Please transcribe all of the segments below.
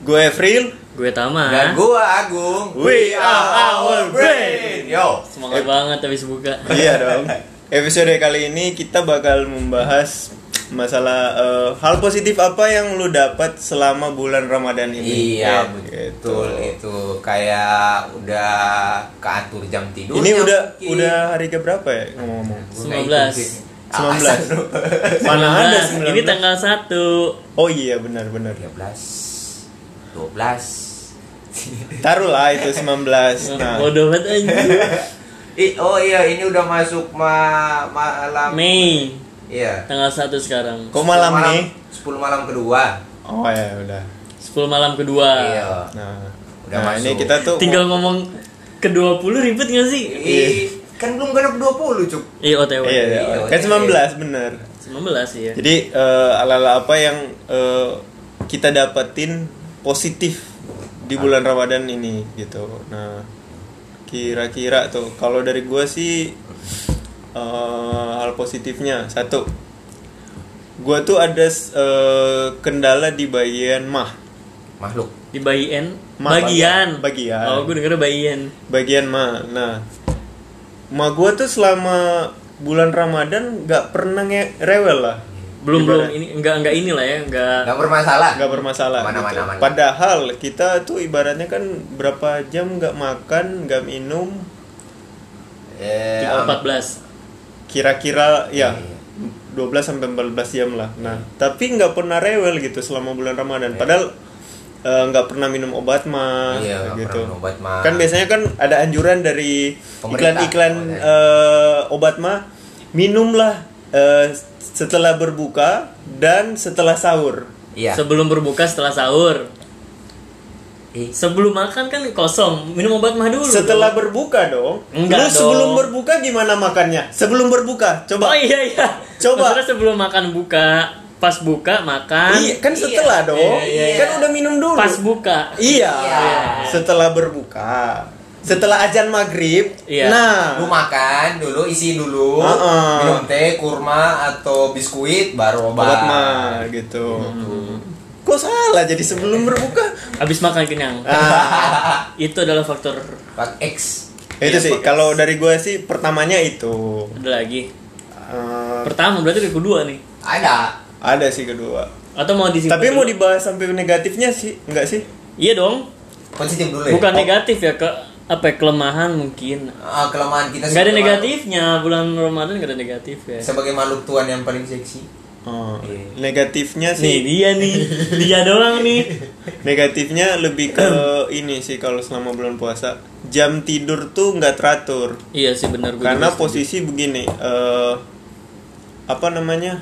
Gue Evril. Gue Tama. Dan gua Agung. We are our brain. Yo. Semangat banget habis buka. iya dong. Episode kali ini kita bakal membahas masalah eh, hal positif apa yang lu dapat selama bulan Ramadan ini. Iya Gitu. betul itu kayak udah keatur jam tidur. Ini udah udah hari ke berapa ya ngomong-ngomong? 19. 19. Mana ada 19? Ini tanggal 1. Oh iya benar benar. 13 12 Taruh lah itu 19. Nah, Bodoh banget anjir. I, oh iya ini udah masuk ma malam Mei. Iya. Tanggal 1 sekarang. kok malam nih? 10 malam kedua. Oh ya udah. 10 malam kedua. Iya. Nah, Udah nah masuk. ini kita tuh Tinggal ngomong ke 20 ribet gak sih? Ih, kan belum genap 20, Cuk. Iya, OTW. Iya, iya. Iya, Kan iya. 19 bener. 19 ya. Jadi eh, ala-ala apa yang eh, kita dapetin positif di bulan Ramadan ini gitu. Nah, kira-kira tuh kalau dari gua sih eh, hal positifnya satu, gua tuh ada eh, kendala di bagian mah, Makhluk. Di bagian Mah, bagian. bagian. Oh, gue denger bagian. bagian mah. Nah, mah gua tuh selama bulan Ramadan nggak pernah nge- rewel lah. Belum belum ini enggak enggak inilah ya, enggak Gak bermasalah. nggak bermasalah Mana, gitu. mana, mana. padahal kita tuh ibaratnya kan berapa jam nggak makan nggak minum Eh, 14. kira-kira ya Iya. 12 sampai 14 jam lah nah tapi nggak pernah rewel gitu selama bulan ramadan padahal eh, nggak pernah minum obat mah Iya, gitu pernah minum obat mah. kan biasanya kan ada anjuran dari iklan-iklan Oh, eh, obat mah minumlah eh, setelah berbuka dan setelah sahur Iya. Sebelum berbuka setelah sahur. Sebelum makan kan kosong, minum obat mah dulu. Setelah dong. berbuka dong. Enggak Lu sebelum dong. berbuka gimana makannya? Sebelum berbuka, Oh coba. iya iya. Coba. Maksudnya sebelum makan buka, pas buka makan. iya, kan setelah Iya. dong. Iya, iya, Kan udah minum dulu. Pas buka. Iya. Iya. Setelah berbuka. Setelah azan maghrib. Iya. Nah. lu makan dulu, isi dulu, Heeh. minum teh, kurma atau biskuit, baru obat. Obat mah gitu. Kok salah jadi sebelum berbuka? Habis makan kenyang. Ah, Itu adalah faktor Pak X. itu Iya, sih. Kalau dari gue sih pertamanya itu. ada lagi. Eh, Pertama berarti kedua nih. Ada. ada sih kedua. Atau mau disimpan? Tapi mau dibahas sampai negatifnya sih, enggak sih? Iya dong. Positif dulu ya. Bukan Oh. negatif ya ke apa ya, kelemahan mungkin. Ah, kelemahan kita Nggak ada negatifnya bulan Ramadan nggak ada negatif ya. Sebagai makhluk Tuhan yang paling seksi. Oh, Iya. negatifnya Nih sih dia nih, dia doang nih. negatifnya lebih ke ini sih kalau selama bulan puasa jam tidur tuh nggak teratur Iya sih benar karena posisi begini eh apa namanya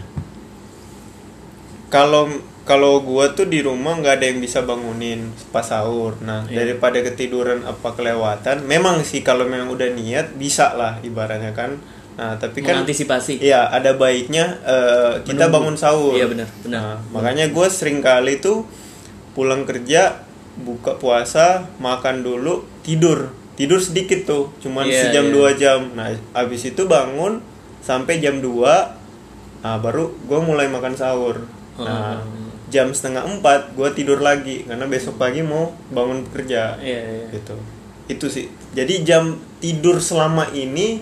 kalau kalau gua tuh di rumah nggak ada yang bisa bangunin pas sahur nah Iya. daripada ketiduran apa kelewatan memang sih kalau memang udah niat bisa lah ibaratnya kan nah tapi kan mengantisipasi. Iya, ada baiknya eh, kita Menunggu. bangun sahur. Iya, benar, benar. Nah, makanya gue sering kali tuh pulang kerja, buka puasa, makan dulu, tidur, tidur sedikit tuh, cuman Iya, sejam iya. dua jam. Nah, abis itu bangun sampai jam 2 nah baru gue mulai makan sahur. Nah, Hmm. Jam setengah empat gue tidur lagi karena besok pagi mau bangun kerja Iya, iya. gitu. Itu sih. Jadi jam tidur selama ini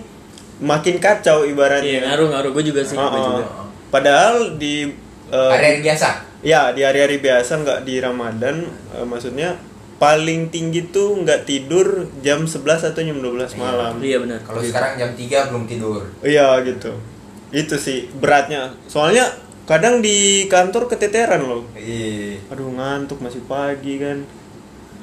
makin kacau ibaratnya. Iya, ngaruh ngaruh gue juga sih, gua Oh, juga. Padahal di eh, Hari-hari biasa. ya di hari-hari biasa nggak di Ramadan eh, maksudnya paling tinggi tuh nggak tidur jam 11 atau jam 12 malam. Iya benar. Kalau sekarang jam 3 belum tidur. Iya gitu. Itu sih beratnya. Soalnya kadang di kantor keteteran loh. Iya. Aduh ngantuk masih pagi kan.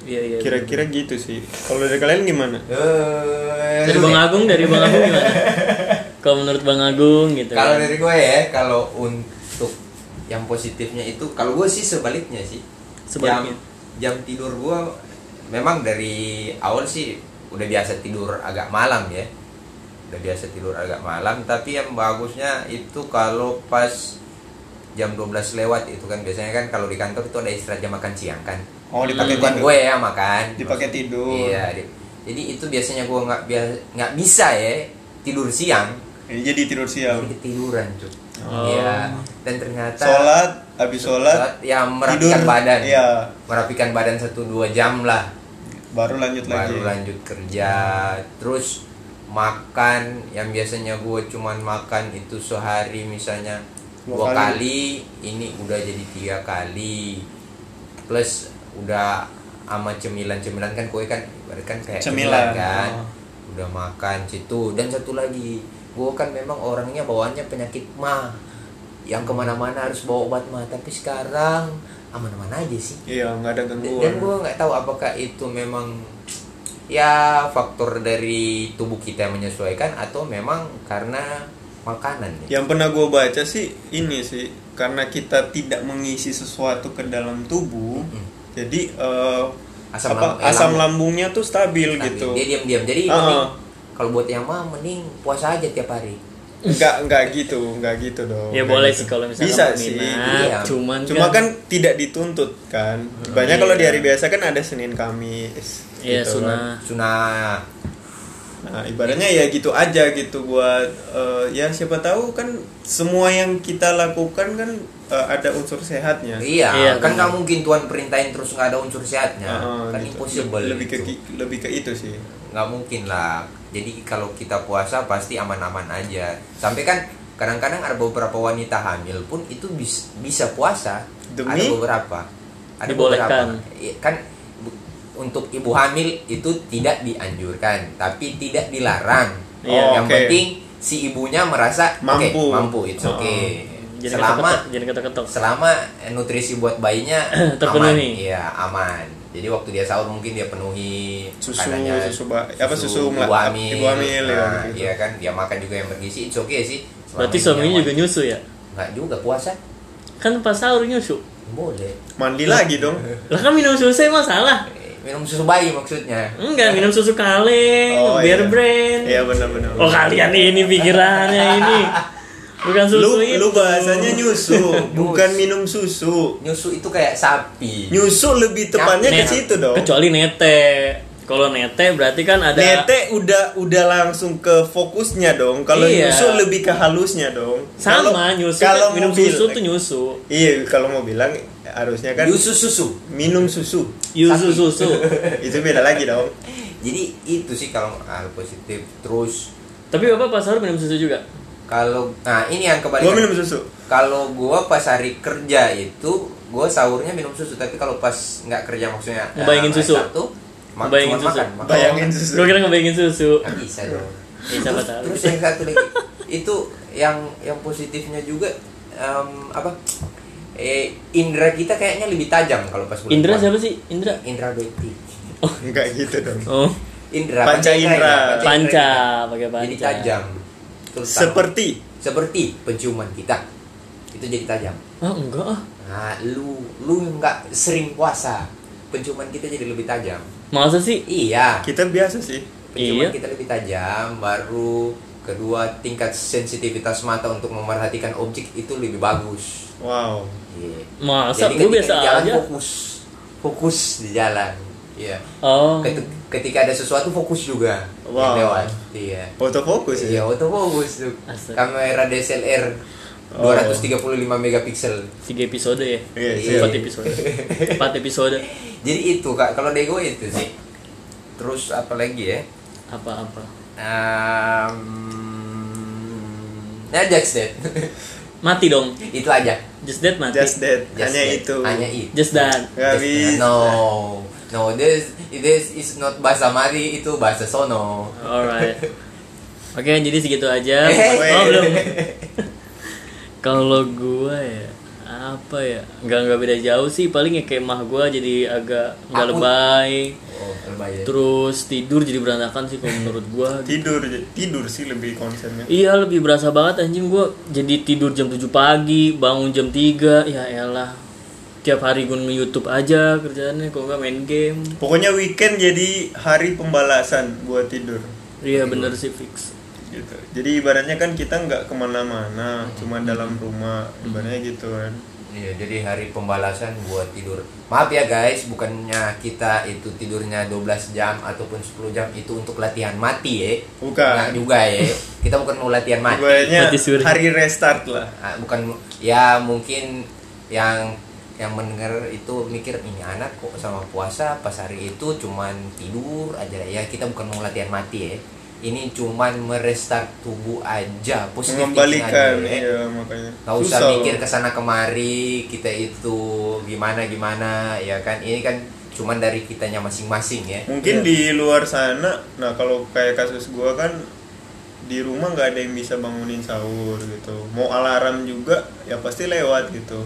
Iya iya. Kira-kira gitu sih. Kalau dari kalian gimana? Eh, dari Bang. Agung, dari Bang Agung gimana? Kalau menurut Bang Agung gitu. Kalau kan. dari gue ya, kalau untuk yang positifnya itu, kalau gue sih sebaliknya sih. Sebaliknya. Jam, jam tidur gue memang dari awal sih udah biasa tidur agak malam ya. Udah biasa tidur agak malam, tapi yang bagusnya itu kalau pas jam 12 lewat itu kan biasanya kan kalau di kantor itu ada istirahat jam makan siang kan. Oh dipakai tidur. gue ya makan. Dipakai tidur. Iya. di- Jadi itu biasanya gue nggak biasa nggak bisa ya tidur siang. Jadi tidur siang. Jadi ketiduran cuy. Oh. Iya. Dan ternyata sholat habis sholat ya merapikan tidur, badan. iya. Merapikan badan satu dua jam lah. baru lanjut lagi Baru lanjut kerja. Terus makan yang biasanya gue cuman makan itu sehari misalnya Dua dua, kali. kali. ini udah jadi tiga kali. Plus udah sama cemilan-cemilan kan kue kan ibarat kan kayak Cemilan, kan. Oh. udah makan situ. Dan satu lagi gue kan memang orangnya bawaannya penyakit mah. Yang ke mana-mana harus bawa obat mah. Tapi sekarang aman-aman aja sih. Iya nggak ada dan gangguan. gue nggak tahu apakah itu memang ya faktor dari tubuh kita yang menyesuaikan atau memang karena makanan ya. yang pernah gue baca sih ini sih karena kita tidak mengisi sesuatu ke dalam tubuh Mm-mm. jadi eh, Asam apa lam- eh, asam lambung. lambungnya tuh stabil, Tapi gitu dia diam-diam jadi mending ah. kalau buat yang mah mending puasa aja tiap hari nggak nggak gitu nggak gitu dong Ya boleh gitu. sih kalau misalnya bisa sih Iya. cuman cuma kan tidak dituntut kan banyak Iya. kalau di hari biasa kan ada senin kamis Iya, gitu kan. sunnah. Nah, ibaratnya ya gitu aja gitu buat eh, ya siapa tahu kan semua yang kita lakukan kan eh, ada unsur sehatnya. iya, Iya, kan nggak mungkin Tuhan perintahin terus nggak ada unsur sehatnya Heeh, kan gitu. impossible Lebih ke itu. lebih ke itu sih. nggak mungkin lah jadi kalau kita puasa pasti aman-aman aja sampai kan kadang-kadang ada beberapa wanita hamil pun itu bis- bisa puasa Demi? ada beberapa ada Dibolehkan. beberapa I- kan untuk ibu hamil itu tidak dianjurkan tapi tidak dilarang Iya, yang oke. penting si ibunya merasa oke Mampu. mampu it's Oh. okay jadi selama jadi ketok-ketok. selama nutrisi buat bayinya Terpenuhi. aman iya aman jadi waktu dia sahur mungkin dia penuhi Susu, makanannya, susu ba- apa, susu ibu mela- hamil, ibu hamil, ya, nah, gitu. iya kan dia makan juga yang bergizi it's okay sih Selama Berarti suaminya juga nyusu ya? nggak juga puasa Kan pas sahur nyusu. boleh Mandi lagi dong. Lah kan minum susu emang salah. Minum susu bayi maksudnya Enggak, minum susu kaleng, Oh, bear iya. brand. Iya benar-benar. Oh kalian ini pikirannya ini. Bukan susu lu itu. lu bahasanya nyusu, bukan minum susu. nyusu itu kayak sapi Nyusu lebih tepatnya ke situ dong. Kecuali nete. Kalau nete berarti kan ada Nete udah udah langsung ke fokusnya dong. Kalau Iya. nyusu lebih ke halusnya dong. sama Kalau- nyusu Kalau minum mau susu tuh nyusu. Iya, kalau mau bilang harusnya kan Yusu susu minum susu. Yusu Sapi. susu. Itu beda lagi dong. jadi itu sih kalau hal positif terus Tapi Bapak pas sahur minum susu juga? kalau nah ini yang Gua kebalikan minum susu. kalau gua pas hari kerja itu gua sahurnya minum susu tapi kalau pas nggak kerja maksudnya eh, Ngebayangin hari susu? Sabtu, ma- Ngebayangin cuma susu? makan, makan. Bayangin susu. Gue kira ngebayangin susu. Bisa dong Ya, siapa terus, tahu. terus yang satu lagi itu yang yang positifnya juga em, apa eh indra kita kayaknya lebih tajam kalau pas bulan Indra siapa sih? Indra? Indra Bekti Enggak gitu dong. Oh, Indra Panca indra. panca pakai panca. jadi tajam Terus Seperti seperti penciuman kita itu jadi tajam Ah, enggak ah. nah lu lu nggak sering puasa penciuman kita jadi lebih tajam Masa sih? iya kita biasa sih. penciuman Iya. kita lebih tajam baru kedua tingkat sensitivitas mata untuk memerhatikan objek itu lebih bagus Wow. Iya. Masa Jadi gue ketika biasa di jalan aja. fokus fokus di jalan iya Oh. Ket- ketika ada sesuatu fokus juga yang Wow. lewat iya Autofocus iya ya. autofocus tuh kamera DSLR Oh. 235 megapiksel Tiga episode ya? Iya, iya. Empat episode. Empat episode. jadi itu kak kalau Dego itu sih terus apa lagi ya Apa-apa? um, ya just that Mati dong. itu aja Just that mati. Just that. Just Hanya that. itu. hanya itu Just. Gak bisa. that. no no this this is not bahasa mari itu bahasa sono Alright. Oke, jadi segitu aja. Eh. Oh, belum. Kalau gua ya apa ya? Nggak nggak beda jauh sih. Paling ya kayak mah gua jadi agak nggak lebay. Oh lebay ya. terus tidur jadi berantakan sih kalau menurut gua. Tidur tidur sih lebih konsennya. iya lebih berasa banget anjing gua. Jadi tidur jam 7 pagi bangun jam 3 ya elah. Tiap hari gue nge-youtube aja kerjaannya kalau nggak main game. Pokoknya weekend jadi hari pembalasan buat tidur. iya bener sih fix gitu. Jadi ibaratnya kan kita nggak ke mana-mana, cuma dalam rumah, ibaratnya gitu kan. Iya, jadi hari pembalasan buat tidur. Maaf ya guys, bukannya kita itu tidurnya 12 jam ataupun 10 jam itu untuk latihan mati ya. Bukan. Nggak juga ya. Kita bukan mau latihan mati. Suri. hari restart lah. Ah, bukan ya mungkin yang yang mendengar itu mikir ini anak kok sama puasa pas hari itu cuman tidur aja ya kita bukan mau latihan mati ya ini cuman merestart tubuh aja positif Mengembalikan, aja, ya. iya makanya. nggak usah mikir ke sana kemari kita itu gimana gimana ya kan ini kan cuman dari kitanya masing-masing ya Mungkin di luar sana, nah kalau kayak kasus gua kan di rumah nggak ada yang bisa bangunin sahur gitu. Mau alarm juga ya pasti lewat gitu.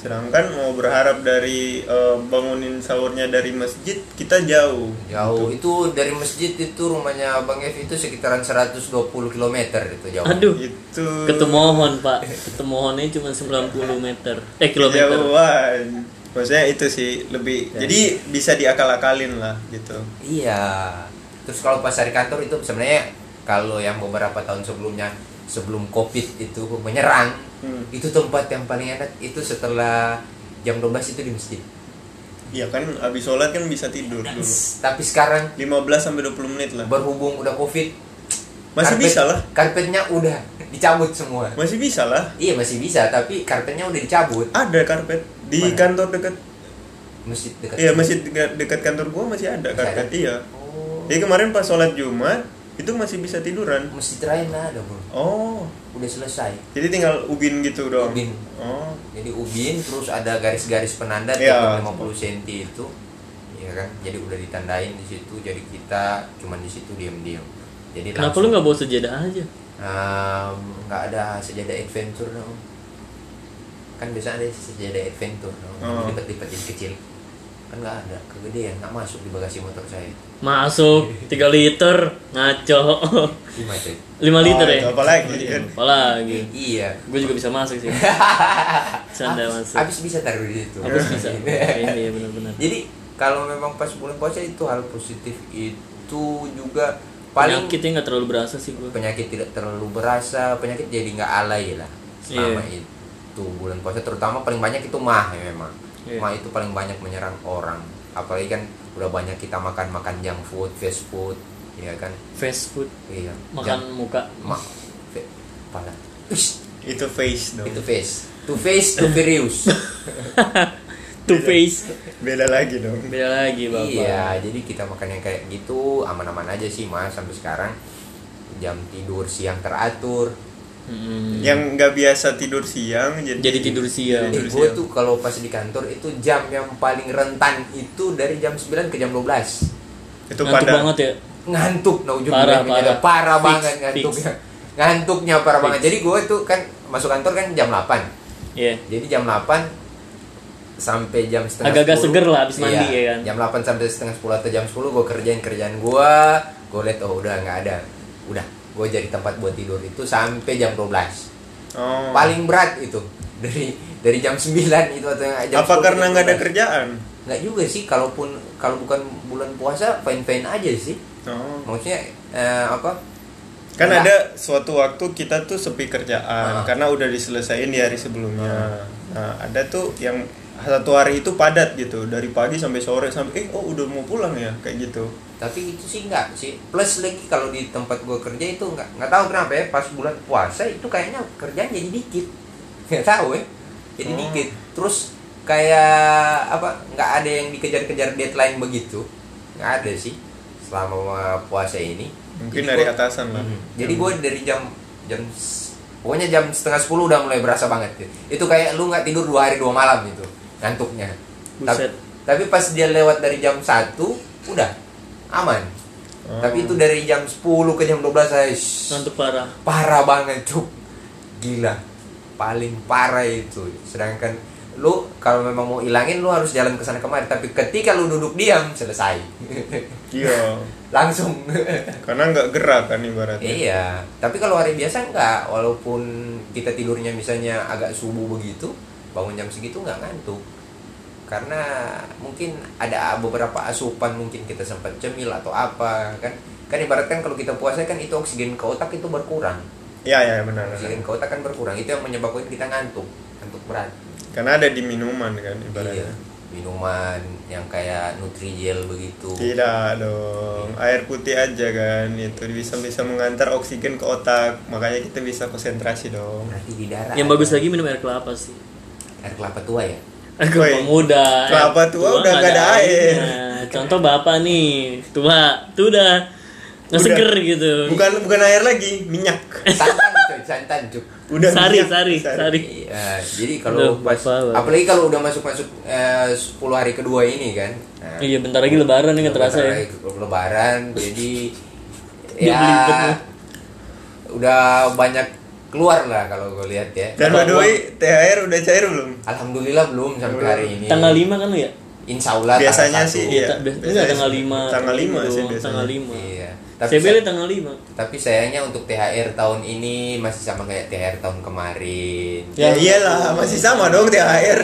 Sedangkan mau berharap dari eh, bangunin sahurnya dari masjid kita jauh. jauh Gitu. itu dari masjid itu rumahnya bang Ev itu sekitaran 120 km itu jauh Aduh. Itu Ketemohon pak, ketemohonnya cuma 90 meter, eh kilometer. Jauhan. Maksudnya itu sih lebih Ya. jadi bisa diakal-akalin lah gitu. Iya. Terus kalau pas hari kantor itu sebenarnya kalau yang beberapa tahun sebelumnya sebelum covid itu menyerang Hmm. itu tempat yang paling enak itu setelah jam 12 itu di masjid. Iya kan abis sholat kan bisa tidur dulu. Tapi sekarang 15 sampai 20 menit lah. berhubung udah covid Masih karpet- bisa lah. Karpetnya udah dicabut semua. Masih bisa lah. Iya masih bisa tapi karpetnya udah dicabut. Ada karpet di Mana? kantor dekat. Masjid dekat. Iya masih dekat, dekat kantor gua masih ada Masih karpet. ada? Iya. Oh. Jadi kemarin pas sholat Jumat itu masih bisa tiduran. Masjid lain ada bro. Oh. Udah selesai. Jadi tinggal ubin gitu doang. Ubin. Oh. Jadi ubin terus ada garis-garis penanda tiap 50 cm itu. Ya kan? Jadi udah ditandain di situ jadi kita cuman di situ diam-diam. Jadi Kenapa langsung- lu nggak bawa sejadah aja? Nggak ada sejadah adventure dong. Kan biasa ada sejadah adventure dong. Oh. Lipat-lipat jadi kecil. Kan nggak ada, kegedean, nggak masuk di bagasi motor saya. Masuk 3 liter, ngaco. 5 liter Oh, ya? itu apa lagi? Apalagi. Iya. Gue juga bisa masuk sih. Canda masuk. Habis bisa taruh di situ. Habis bisa. Iya iya benar-benar. Jadi kalau memang pas bulan puasa itu hal positif itu juga paling Penyakitnya nggak terlalu berasa sih gue. penyakit tidak terlalu berasa, penyakit jadi nggak alay lah selama Iya. itu bulan puasa terutama paling banyak itu mah ya memang. Iya. Mah itu paling banyak menyerang orang. Apalagi kan udah banyak kita makan-makan junk food, fast food, ya kan? Fast food, Iya. makan muka. Mak, pala. Itu face dong. itu face. To face, to serius. Two face. Beda lagi dong. Beda lagi bapak. Iya, jadi kita makan yang kayak gitu aman-aman aja sih mas sampai sekarang jam tidur siang teratur. Mm. Yang nggak biasa tidur siang jadi Jadi tidur siang. Tidur Eh, gue tuh kalau pas di kantor itu jam yang paling rentan itu dari jam 9 ke jam 12 itu Ngantuk pada banget ya. ngantuk nah ujung Parah, parah, parah. parah Fix, banget fix. ngantuknya ngantuknya parah Fix. banget jadi gue tuh kan masuk kantor kan jam 8 Iya. jadi jam 8 sampai jam setengah Agak-agak 10. seger lah abis mandi Iya, ya kan? jam 8 sampai setengah 10 atau jam 10 gue kerjain kerjaan gue gue liat oh udah nggak ada udah gue jadi tempat buat tidur itu sampai jam 12 oh. paling berat itu dari dari jam 9 itu atau jam apa 10 karena nggak ada 12. kerjaan? nggak juga sih kalaupun kalau bukan bulan puasa fine fine aja sih Oh. maksudnya eh, apa Kan Nggak. ada suatu waktu kita tuh sepi kerjaan Ah. karena udah diselesain di hari sebelumnya. Nah, ada tuh yang satu hari itu padat gitu dari pagi sampai sore sampai eh oh udah mau pulang ya kayak gitu. tapi itu sih enggak sih plus lagi kalau di tempat gue kerja itu nggak nggak tahu kenapa ya pas bulan puasa itu kayaknya kerjaan jadi dikit nggak tahu ya jadi Oh. dikit terus kayak apa nggak ada yang dikejar-kejar deadline begitu nggak ada sih selama puasa ini Mungkin Jadi dari gua- atasan lah. Mhm. jadi gue dari jam jam pokoknya jam setengah sepuluh udah mulai berasa banget gitu. itu kayak lu nggak tidur dua hari dua malam gitu ngantuknya. Tapi, Buset. tapi pas dia lewat dari jam satu udah aman. Oh. tapi itu dari jam 10 ke jam 12 saya shh, Ngantuk parah. parah banget cuk. Gila. Paling parah itu. Sedangkan lu kalau memang mau ilangin lu harus jalan ke sana kemari. Tapi ketika lu duduk diam selesai. Iya. langsung. Karena nggak gerak kan ibaratnya. iya. Tapi kalau hari biasa enggak walaupun kita tidurnya misalnya agak subuh begitu bangun jam segitu nggak ngantuk karena mungkin ada beberapa asupan mungkin kita sempat cemil atau apa kan kan ibaratkan kalau kita puasa kan itu oksigen ke otak itu berkurang Iya ya benar. benar. oksigen ke otak kan berkurang itu yang menyebabkan kita ngantuk ngantuk berat karena ada di minuman kan Iya. ibaratnya Minuman yang kayak Nutrijel begitu. tidak dong air putih aja kan itu bisa bisa mengantar oksigen ke otak makanya kita bisa konsentrasi dong Berarti di darah. Yang ada bagus lagi minum air kelapa sih. Air kelapa tua ya. Air kelapa muda. kelapa air tua udah nggak nggak ada air. airnya. Contoh bapak nih, tua, tuh udah nggak Udah. seger gitu. bukan bukan air lagi minyak Santan coy, santan cuk. udah sari, minyak, sari, sari. Iya, jadi Udah, kalau pas bapak, apalagi kalau udah masuk masuk eh, 10 hari kedua ini kan. Nah, Iya, bentar lagi lebaran nih nggak terasa bentar ya. lagi Lebaran, jadi ya udah banyak keluar lah kalau gue lihat ya. dan by the way THR udah cair belum Alhamdulillah belum sampai hari ini. Tanggal 5 kan lu ya? Insya Allah Biasanya sih, iya. Biasanya tanggal sih. 5. Tanggal lima gitu sih doang, biasanya. Tanggal 5. Iya. Tapi Tapi, CBL sa- tanggal 5. tapi sayangnya untuk THR tahun ini masih sama kayak THR tahun kemarin. ya iyalah masih sama dong THR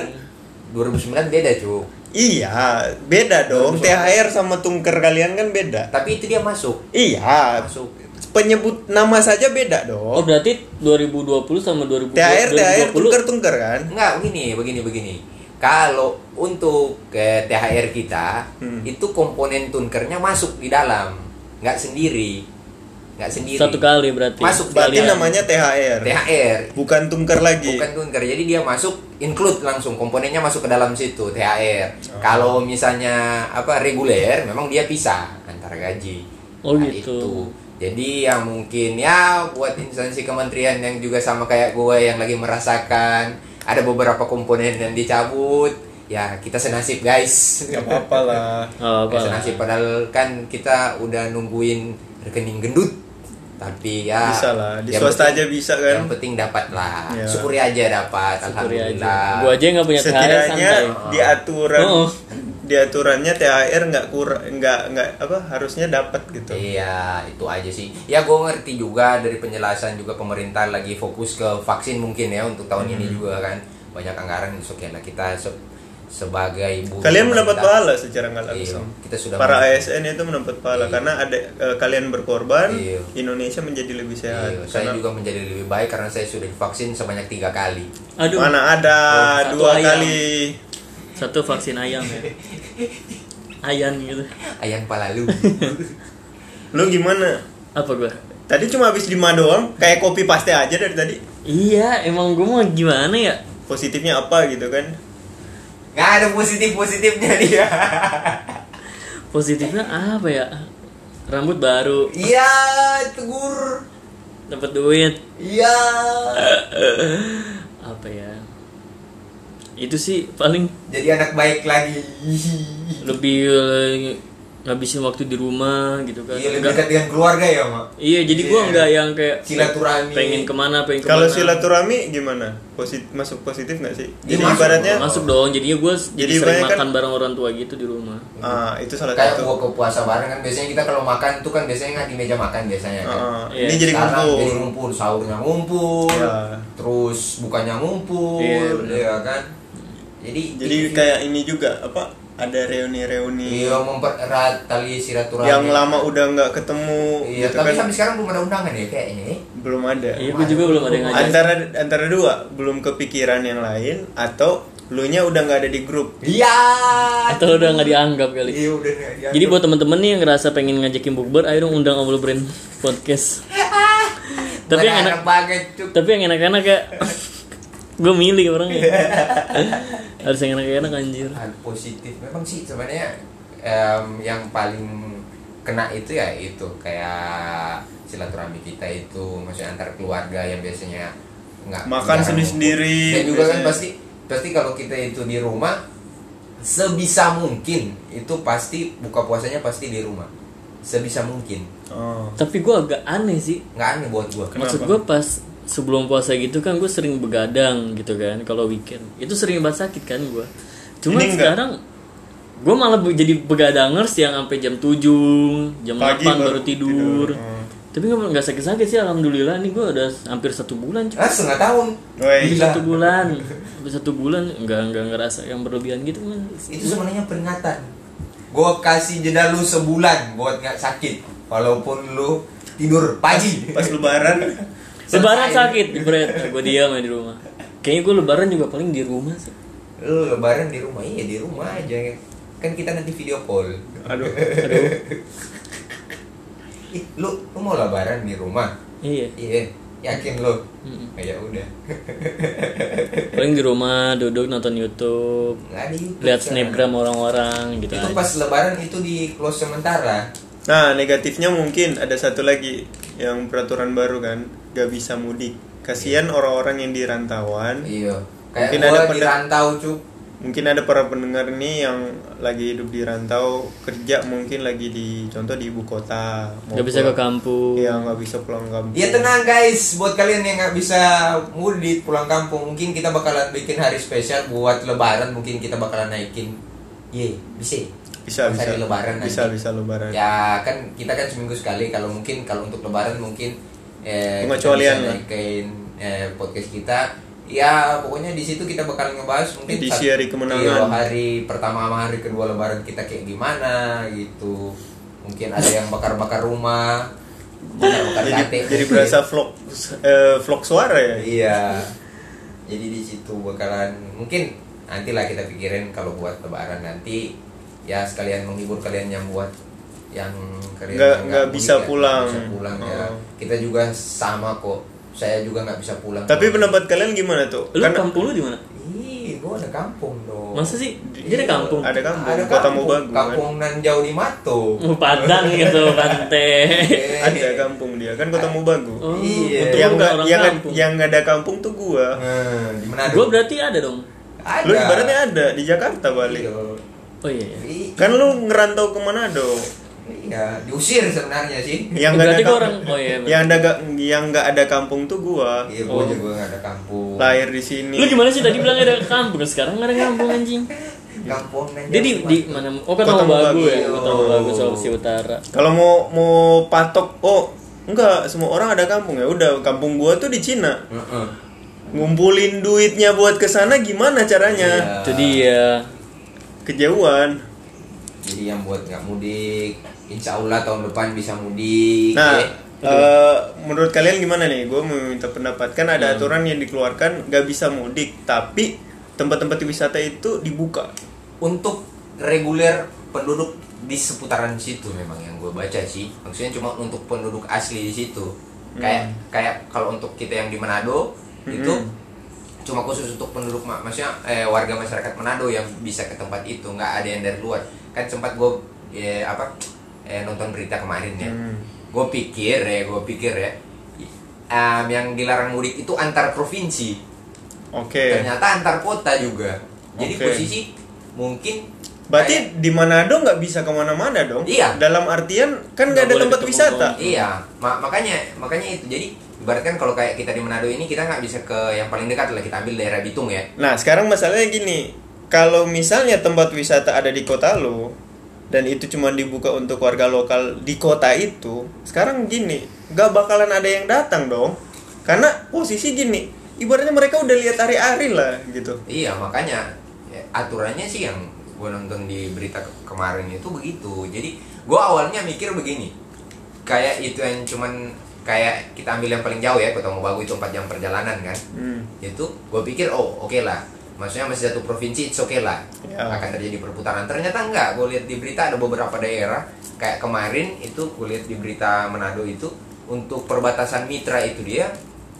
2009 beda cuy. iya beda dong THR sama tungker kalian kan beda Tapi itu dia masuk. iya Masuk. Penyebut nama saja beda Oh, dong berarti 2020 sama 2020. THR THR 2020 tungker tungker kan Enggak, begini, begini, begini. Kalau untuk ke THR kita, Hmm. itu komponen tunkernya masuk di dalam, nggak sendiri, nggak sendiri. satu kali berarti. Masuk berarti Sekalian. namanya THR THR, bukan tungker lagi bukan tunker. Jadi dia masuk include langsung komponennya masuk ke dalam situ THR. Oh. Kalau misalnya apa reguler, memang dia pisah antara gaji. Oh, Nah, gitu. itu. Jadi yang mungkin ya buat instansi kementerian yang juga sama kayak gue yang lagi merasakan ada beberapa komponen yang dicabut, ya kita senasib guys. Gak apa-apa lah Oh, apa? Senasib padahal kan kita udah nungguin rekening gendut. Tapi ya Bisa lah, di swasta penting- aja bisa kan. Yang penting dapat lah. Ya. Syukuri aja dapat Syukuri aja. alhamdulillah. Gua aja nggak punya setidaknya santai. di aturan Oh. Di aturannya THR nggak kurang nggak nggak apa harusnya dapat gitu Iya, itu aja sih. Ya gue ngerti juga dari penjelasan juga pemerintah lagi fokus ke vaksin mungkin ya untuk tahun ini Hmm. juga kan banyak anggaran oke lah kita se- sebagai buruh kalian mendapat pahala secara nggak Iya, langsung kita sudah para ASN itu mendapat pahala Iya. karena ada eh, kalian berkorban Iya. Indonesia menjadi lebih sehat Iya, saya Karena juga menjadi lebih baik karena saya sudah divaksin sebanyak tiga kali. Aduh. mana ada Oh, dua ayam. kali Satu vaksin ayam ya. Ayan gitu. Ayam palalu. lu gimana Apa gua? tadi cuma habis lima doang kayak kopi paste aja dari tadi Iya, emang gua mau gimana ya? positifnya apa gitu kan Nggak ada positif positifnya dia. Positifnya apa ya? Rambut baru, Iya, tegur. dapat duit. Iya. Apa ya? Itu sih paling Jadi anak baik lagi. lebih eh, ngabisin waktu di rumah gitu kan. Iya, lebih dekat dengan keluarga ya, Mak. Iya, jadi gua Iya. nggak yang kayak Silaturahmi. pengen ke mana, pengen ke mana. kalau silaturahmi gimana Posit masuk positif nggak sih jadi masuk, ibaratnya masuk dong. Jadinya gua jadi, Jadi sering kan- makan bareng orang tua gitu di rumah. ah itu salah kayak satu gua ke puasa bareng kan biasanya kita kalau makan tuh kan biasanya nggak di meja makan biasanya kan. Ah, Iya. ini jadi Sekarang kumpul jadi ngumpul sahurnya ngumpul Iya. terus bukannya ngumpul Iya, bener. ya kan jadi jadi kayak ini juga apa ada reuni-reuni iya mempererat tali silaturahmi yang lama udah nggak ketemu iya gitu tapi kan sampai sekarang belum ada undangan ya kayaknya ya. belum ada Iya, gua juga belum ada yang ngajak. antara antara dua belum kepikiran yang lain atau lu nya udah nggak ada di grup iya Atau udah nggak dianggap kali. iya udah nggak dianggap. Jadi buat temen-temen nih yang ngerasa pengen ngajakin bukber, ayo dong undang Obrolan Brand podcast. tapi yang enak, enak banget cuk tapi yang enak-enak kayak gue milih orangnya. Harus yang enak-enak anjir. hal positif memang sih sebenarnya em, yang paling kena itu ya itu kayak silaturahmi kita itu maksudnya antar keluarga yang biasanya nggak Makan jarang sendiri-sendiri, ngumpul. dan juga kan biasanya. pasti pasti kalau kita itu di rumah sebisa mungkin itu pasti buka puasanya pasti di rumah sebisa mungkin oh. Tapi gue agak aneh sih. nggak aneh buat gua Kenapa? Maksud gue pas sebelum puasa gitu kan gue sering begadang gitu kan kalau weekend. Itu sering banget sakit kan gue. Cuma sekarang gue malah jadi begadangers yang sampai jam 7, jam Pagi 8 baru, baru tidur. tidur. Oh. Tapi nggak nggak sakit-sakit sih alhamdulillah nih gue udah hampir satu bulan cuy. ah setengah tahun Woi. Hampir Gila. satu bulan, hampir satu bulan nggak nggak ngerasa yang berlebihan gitu kan. itu sebenarnya peringatan gue kasih jeda lu sebulan buat nggak sakit walaupun lu tidur pagi pas lebaran Lebaran sakit, berat. Gue diam aja di rumah. Kayaknya gue lebaran juga paling di rumah sih. Lu lebaran di rumah, iya di rumah aja. Kan kita nanti video call. Aduh. Aduh. Ih, lu, lu mau lebaran di rumah? Iya. Iya, yakin lu? Mm-mm. Oh, ya udah. Paling di rumah duduk nonton YouTube, YouTube. lihat snapgram orang-orang gitu Itu aja. pas lebaran itu di close sementara. Nah, negatifnya mungkin ada satu lagi yang peraturan baru kan, gak bisa mudik. Kasihan orang-orang yang di rantauan. Iya. Kayak Mungkin ada di pendek- rantau cuk. Mungkin ada para pendengar nih yang lagi hidup di rantau, kerja mungkin lagi di contoh di ibu kota. mau Gak bisa ke kampung. Iya, nggak bisa pulang kampung. Ya tenang guys, buat kalian yang nggak bisa mudik pulang kampung, mungkin kita bakalan bikin hari spesial buat lebaran, mungkin kita bakalan naikin. Ye, bisa. Bisa, Pas bisa. hari lebaran Bisa, nanti. bisa lebaran. Ya kan kita kan seminggu sekali. Kalau mungkin kalau untuk lebaran mungkin kita Pengecualian lah. naikin eh, podcast kita. Ya pokoknya di situ kita bakal ngebahas mungkin Edisi saat- hari kemenangan. Iya, hari pertama sama hari kedua lebaran kita kayak gimana gitu. Mungkin ada yang bakar-bakar rumah, bakar-bakar jadi sate. jadi berasa vlog eh, vlog suara ya. Iya. Jadi di situ bakalan mungkin nantilah kita pikirin kalau buat lebaran nanti ya sekalian menghibur kalian yang buat yang Nggak- nggak mudik bisa ya, pulang. bisa pulang ya. Oh. Kita juga sama kok. Saya juga nggak bisa pulang. Tapi kok. pendapat kalian gimana tuh? Lu Karena kampung lu di mana? Ih, gua ada kampung dong. Masa sih? Dia ada kampung. ada kampung, Ada kota kampung. Mobagu kan. Kampung nan jauh di Mato. Oh, Padang gitu, pantai. Ada kampung dia kan kota Mobagu. Oh, Iya. untung yang nggak yang kampung. yang ada kampung tuh gua. Hmm, di mana? Gua berarti ada dong. ada. Lu ibaratnya ada di Jakarta balik. Iya. Oh iya. iya. Kan lu ngerantau ke Manado. Iya, diusir sebenarnya sih. Yang nggak ada kampung. orang- oh iya, yang ada ga- yang nggak ada kampung tuh gua. Iya, Oh. gua juga nggak ada kampung. Lahir di sini. Lu gimana sih tadi bilang ada kampung, sekarang nggak ada kampung anjing. Kampung nan Dia di, di mana? Oh kota Kota Mobagu. ya, kota Oh. Mobagu Sulawesi Utara. Kalau mau mau patok, oh enggak semua orang ada kampung ya. Udah kampung gua tuh di Cina. Heeh. Ngumpulin duitnya buat ke sana gimana caranya? Iya. Itu dia. Kejauhan. Jadi yang buat nggak mudik, insya Allah tahun depan bisa mudik. Nah, ya. eh, menurut kalian gimana nih? Gue mau minta pendapat. Kan ada Hmm. aturan yang dikeluarkan gak bisa mudik, tapi tempat-tempat wisata itu dibuka. untuk reguler penduduk di seputaran situ memang yang gue baca sih. Maksudnya cuma untuk penduduk asli di situ. Kayak kayak kalau untuk kita yang di Manado itu Hmm. cuma khusus untuk penduduk ma- maksudnya eh, warga masyarakat Manado yang bisa ke tempat itu nggak ada yang dari luar kan sempat gue eh, apa eh, nonton berita kemarin ya Hmm. gue pikir ya gue pikir ya em, yang dilarang mudik itu antar provinsi Oke. ternyata antar kota juga jadi Oke. posisi mungkin Berarti di Manado nggak bisa ke mana-mana dong? Iya. Dalam artian kan nggak ada tempat wisata. dong. Iya, ma- makanya makanya itu. Jadi ibaratkan kalau kayak kita di Manado ini kita nggak bisa ke yang paling dekat lah kita ambil daerah Bitung ya. Nah sekarang masalahnya gini, kalau misalnya tempat wisata ada di kota lo dan itu cuma dibuka untuk warga lokal di kota itu, sekarang gini, nggak bakalan ada yang datang dong, karena posisi gini, ibaratnya mereka udah lihat hari-hari lah gitu. Iya, makanya ya, aturannya sih yang gue nonton di berita ke- kemarin itu begitu. Jadi gue awalnya mikir begini, kayak itu yang cuman kayak kita ambil yang paling jauh ya, Kota Mobagu itu 4 jam perjalanan kan. Hmm. Itu gue pikir oh oke lah, maksudnya masih satu provinsi it's oke lah Ya. akan terjadi perputaran. Ternyata enggak, gue lihat di berita ada beberapa daerah kayak kemarin itu gue lihat di berita Manado itu untuk perbatasan mitra itu dia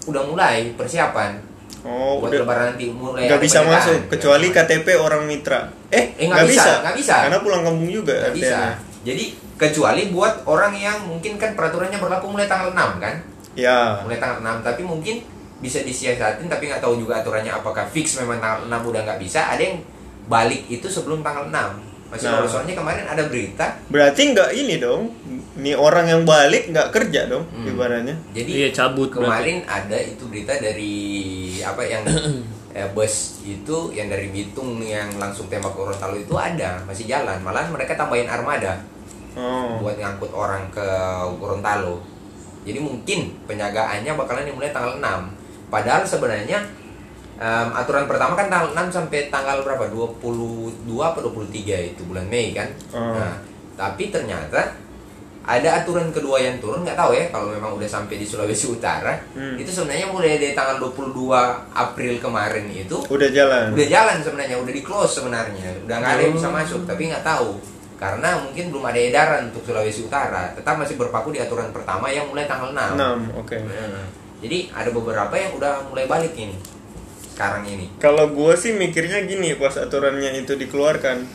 udah mulai persiapan Oh, buat udah lebaran nanti mulai nggak bisa masuk kecuali Nggak KTP orang mitra. Eh, Eh, nggak bisa, nggak bisa. Karena pulang kampung juga. Nggak bisa. Jadi kecuali buat orang yang mungkin kan peraturannya berlaku mulai tanggal 6 kan? Ya. Mulai tanggal 6 tapi mungkin bisa disiasatin tapi nggak tahu juga aturannya apakah fix memang tanggal 6 udah nggak bisa. Ada yang balik itu sebelum tanggal 6. Masih Nah. soalnya kemarin ada berita. Berarti nggak ini dong. Nih orang yang balik nggak kerja dong, Hmm. ibaratnya. Jadi Iya, cabut berarti. kemarin ada itu berita dari apa yang eh, bus itu yang dari Bitung yang langsung tembak ke Gorontalo itu ada masih jalan. Malahan mereka tambahin armada. Oh. buat ngangkut orang ke Gorontalo. Jadi mungkin penjagaannya bakalan dimulai tanggal 6. Padahal sebenarnya em, aturan pertama kan tanggal 6 sampai tanggal berapa? 22 atau 23 itu bulan Mei kan. Oh. Nah, tapi ternyata ada aturan kedua yang turun nggak tahu ya kalau memang udah sampai di Sulawesi Utara Hmm. itu sebenarnya mulai dari tanggal 22 April kemarin itu Udah jalan. udah jalan sebenarnya udah di close sebenarnya udah nggak ada yang bisa Oh. masuk tapi nggak tahu karena mungkin belum ada edaran untuk Sulawesi Utara tetap masih berpaku di aturan pertama yang mulai tanggal 6 6, oke. Nah, jadi ada beberapa yang udah mulai balik ini sekarang ini Kalau gue sih mikirnya gini pas aturannya itu dikeluarkan,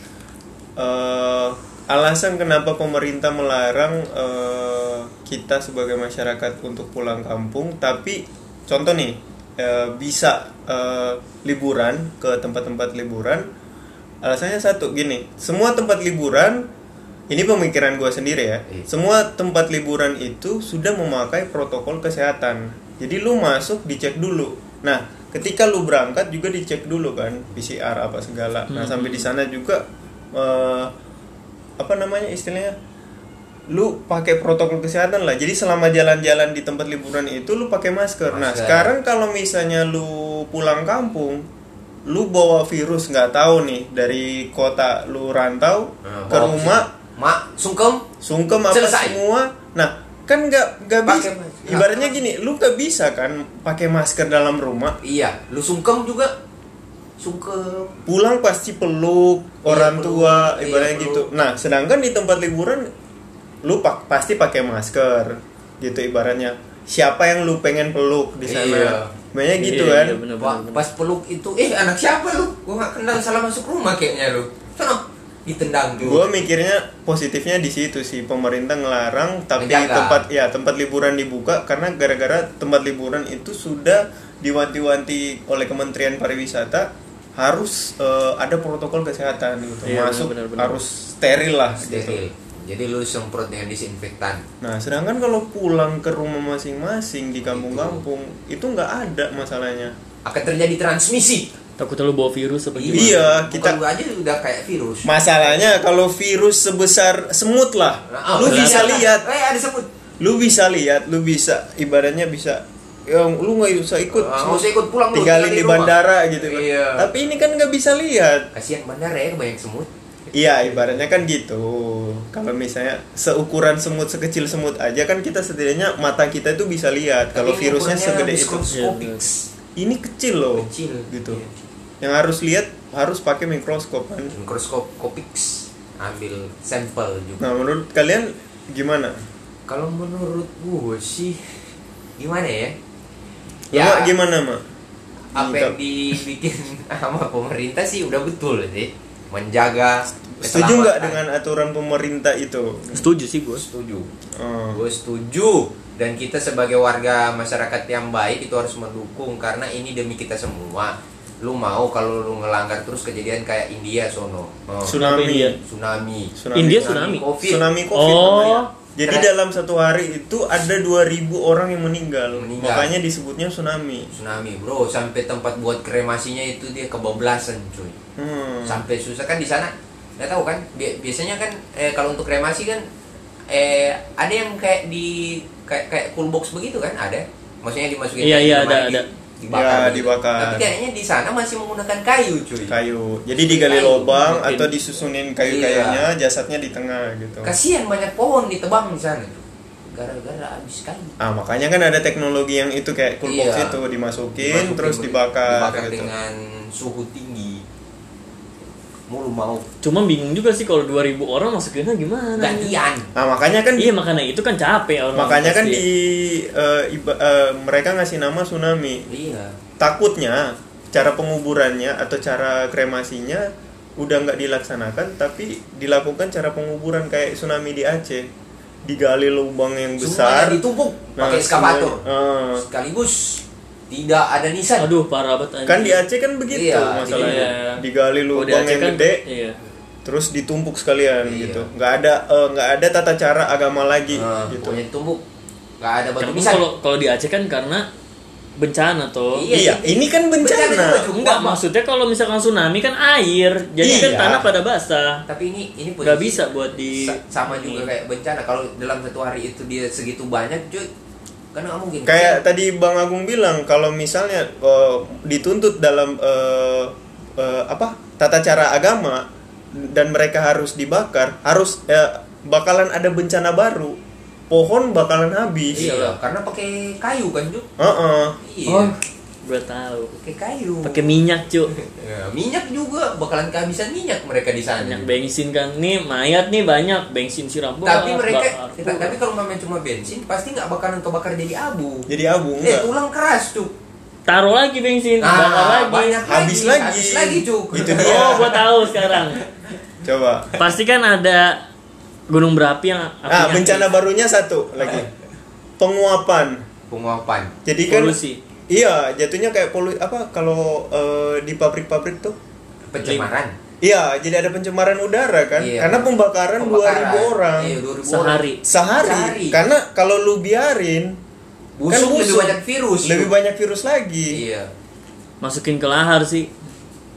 eh, alasan kenapa pemerintah melarang eh, kita sebagai masyarakat untuk pulang kampung, tapi contoh nih eh, bisa eh, liburan ke tempat-tempat liburan, alasannya satu gini, semua tempat liburan ini pemikiran gue sendiri ya. Iya. Semua tempat liburan itu sudah memakai protokol kesehatan. Jadi lu masuk dicek dulu. Nah, ketika lu berangkat juga dicek dulu kan PCR apa segala. Nah, sampai di sana juga eh, apa namanya istilahnya? Lu pakai protokol kesehatan lah. Jadi selama jalan-jalan di tempat liburan itu lu pakai masker. Nah, Masker. sekarang kalau misalnya lu pulang kampung, lu bawa virus nggak tahu nih dari kota lu rantau Nah, ke rumah mak sungkem sungkem apa Selesai. semua nah kan nggak nggak bisa. Ibaratnya gini lu nggak bisa kan pakai masker dalam rumah? Iya lu sungkem juga. Sungkem. Pulang pasti peluk orang peluk. tua Iya, ibaratnya peluk. gitu. Nah sedangkan di tempat liburan lu pak pasti pakai masker gitu ibaratnya. Siapa yang lu pengen peluk di sana? Iya. banyak gitu Iya, kan iya, bener, bener, bener. pas peluk itu eh anak siapa lu? Gua nggak kenal salah masuk rumah kayaknya lu. Sana ditendang tuh gue mikirnya positifnya di situ sih pemerintah ngelarang tapi Menjaga. tempat ya tempat liburan dibuka karena gara-gara tempat liburan itu sudah diwanti-wanti oleh Kementerian Pariwisata harus eh, ada protokol kesehatan gitu Iya, masuk benar, benar. harus steril lah steril gitu. jadi lu semprot dengan disinfektan Nah sedangkan kalau pulang ke rumah masing-masing di kampung-kampung itu nggak ada masalahnya. Akan terjadi transmisi. Takutnya lu bawa virus apa gimana? Iya, Bukan kita- lu aja udah kayak virus. Masalahnya kalau virus sebesar semut lah, Nah, lu oh, bisa lihat. Eh ada semut. Lu bisa lihat lu bisa ibaratnya bisa. Yang lu nggak usah ikut. Ah, nggak usah ikut pulang lu, tinggalin tinggal di di rumah. bandara gitu kan. Iya. tapi ini kan nggak bisa lihat. Kasihan bandara ya banyak semut. Iya ibaratnya kan gitu. Kalau misalnya seukuran semut sekecil semut aja kan kita setidaknya mata kita itu bisa lihat kalau virusnya segede itu. Ini kecil loh. Kecil. Gitu. Iya. yang harus lihat harus pakai mikroskop kan? Mikroskopix. Ambil sampel juga. Nah menurut kalian gimana? Kalau menurut gue sih gimana ya? Ya gimana mak apa yang dibikin sama pemerintah sih udah betul sih. Menjaga setuju nggak dengan aturan pemerintah itu Setuju sih gue. setuju Oh. gue setuju dan kita sebagai warga masyarakat yang baik itu harus mendukung karena ini demi kita semua lu mau kalau lu ngelanggar terus kejadian kayak India sono oh, tsunami India? tsunami India tsunami. covid tsunami covid Oh. namanya. jadi Keren. dalam satu hari itu ada 2000 orang yang meninggal, Meninggal. makanya disebutnya tsunami tsunami bro sampai tempat buat kremasinya itu dia kebablasan cuy hmm. sampai susah kan di sana nggak tahu kan bi- biasanya kan eh, kalau untuk kremasi kan eh ada yang kayak di kayak kayak cool box begitu kan ada? Maksudnya dimasukin Iya, iya, ada, di- ada. dibakar Ya, dibakar. tapi kayaknya di sana masih menggunakan kayu cuy. Kayu. Jadi digali Kayu, lubang mungkin. atau disusunin kayu-kayunya jasadnya di tengah gitu. Kasihan banyak pohon ditebang di sana gara-gara habis kayu. Ah makanya kan ada teknologi yang itu kayak cool box Iya. itu dimasukin, Dimasukin, terus dibakar, dibakar gitu. dengan suhu tinggi mulu mau. Cuma bingung juga sih kalau 2000 orang masukinnya gimana? gantian. Nah makanya kan Iya makanya itu kan capek orang makanya kan pasti. di eh, iba- eh, mereka ngasih nama tsunami. Iya. Takutnya cara penguburannya atau cara kremasinya udah nggak dilaksanakan tapi dilakukan cara penguburan kayak tsunami di Aceh. Digali lubang yang besar. semuanya ditumpuk Nah, pakai eskavator. eh, sekaligus tidak ada nisan. Aduh parah banget kan di Aceh kan begitu Iya, masalahnya. iya. digali Oh, di lubang Aceh yang kan, gede Iya. terus ditumpuk sekalian Iya. gitu. Nggak ada eh, nggak ada tata cara agama lagi Nah, gitu. pokoknya ditumpuk nggak ada batu nisan. kalau kalau di Aceh kan karena bencana tuh. Iya, iya ini kan Bencana bencana. juga, Enggak, maksudnya kalau misalkan tsunami kan air, jadi kan Iya. tanah pada basah. tapi ini ini Nggak bisa buat di sa- sama juga kayak bencana. Kalau dalam satu hari itu dia segitu banyak cuy nggak mungkin kayak tadi Bang Agung bilang kalau misalnya eh, dituntut dalam eh, eh, apa tata cara agama dan mereka harus dibakar harus eh, bakalan ada bencana baru pohon bakalan habis Iya, karena pakai kayu kan, Cuk? Heeh. Iya. Oh, gue tahu. Pakai kayu. Pakai minyak, Cuk. Ya, minyak juga bakalan kehabisan minyak mereka di sana. Banyak bensin kan. Nih mayat nih banyak bensin siram. Tapi mereka, bakar. kita- tapi kalau main cuma bensin, pasti nggak bakalan kebakar jadi abu. jadi abu Eh, enggak tulang keras, Cuk. taruh lagi bensin, bakar Ah, lagi. banyak Habis lagi, lagi. habis lagi, Cuk. Itu dia. Oh, gua tahu sekarang. coba Pasti kan ada gunung berapi yang ah apinya bencana barunya satu lagi penguapan Penguapan. jadi kan Polusi. Iya jatuhnya kayak polu apa kalau eh, di pabrik-pabrik tuh Pencemaran. iya jadi ada pencemaran udara kan Iya. karena pembakaran 2000 orang Iya, 2000 Sehari. sehari. Sehari. karena kalau lu biarin Busuk, kan lebih busuk. banyak virus. lebih Cuk. banyak virus lagi Iya. Masukin ke lahar sih.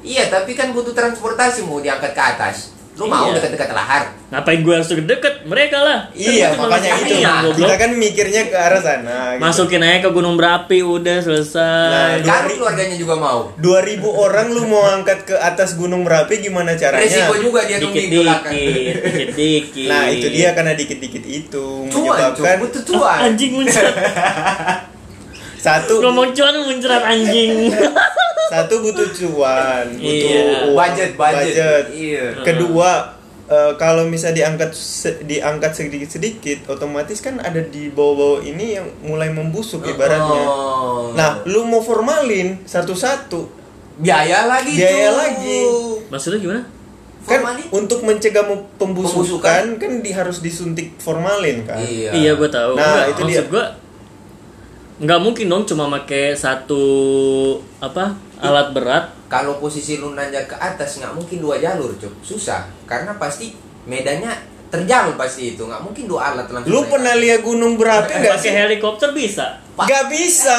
Iya, tapi kan butuh transportasi mau diangkat ke atas. Lu mau Iya. dekat-dekat lahar? Ngapain gue harus deket? Mereka lah. iya Kan cuma makanya itu goblok. kita kan mikirnya ke arah sana gitu. Masukin aja ke gunung berapi udah selesai. Nah, Kan keluarganya juga mau. 2000 orang lu mau angkat ke atas gunung Merapi gimana caranya Resiko juga dia nungguin di belakang. dikit-dikit, dikit-dikit. nah itu dia karena dikit-dikit itu Cuan, menyebabkan Butuh cuan. Anjing muncrat. satu Ngomong cuan muncrat anjing. satu butuh cuan butuh Iya. uang, Budget, budget. Iya. kedua eh, kalau misalnya diangkat se- diangkat sedikit-sedikit otomatis kan ada di bawah-bawah ini yang mulai membusuk ibaratnya Oh. nah lu mau formalin satu-satu biaya lagi, Biaya Cuk. lagi. Maksudnya gimana? kan Formalin? untuk mencegah pembusukan, Pembusukan. kan di, harus disuntik formalin kan Iya. Iya, gue tahu. Nah, Nggak, itu maksud dia. gue nggak mungkin dong cuma pakai satu apa alat berat. Kalau posisi lu nanjak ke atas nggak mungkin dua jalur, Cuk. Susah. Karena pasti medannya terjal pasti itu. nggak mungkin dua alat langsung. lu naik. pernah lihat gunung berapi nggak Pakai helikopter bisa. Gak bisa,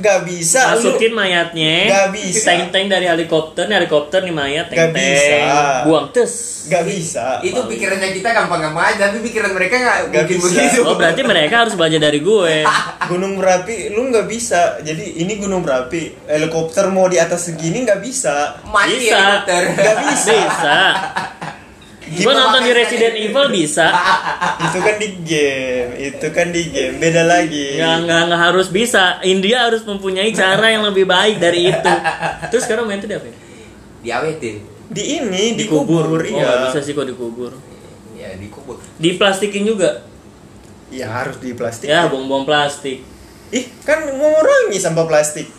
gak bisa. Lu- Masukin mayatnya. Nggak bisa. Tank-tank dari helikopter, nih helikopter nih mayat Nggak tank-tank. bisa. Buang tes. Gak bisa. Itu pikirannya kita gampang-gampang aja, tapi pikiran mereka nggak Nggak mungkin bisa. begitu. Oh berarti mereka harus belajar dari gue. Gunung berapi, lu nggak bisa. Jadi ini gunung berapi, helikopter mau di atas segini nggak bisa. Mati Bisa. helikopter. Nggak bisa. Bisa. Gue Gimana nonton di Resident? Evil bisa. Itu kan di game, itu kan di game, beda lagi. Nggak, nggak, nggak harus bisa. India harus mempunyai cara yang lebih baik dari itu. Terus sekarang main itu di apa? ya? Diawetin. Di ini dikubur, Oh, iya. bisa sih kok dikubur. Ya, dikubur. Diplastikin juga. Ya harus di plastik. Ya, buang-buang plastik. Ih, kan mengurangi sampah plastik.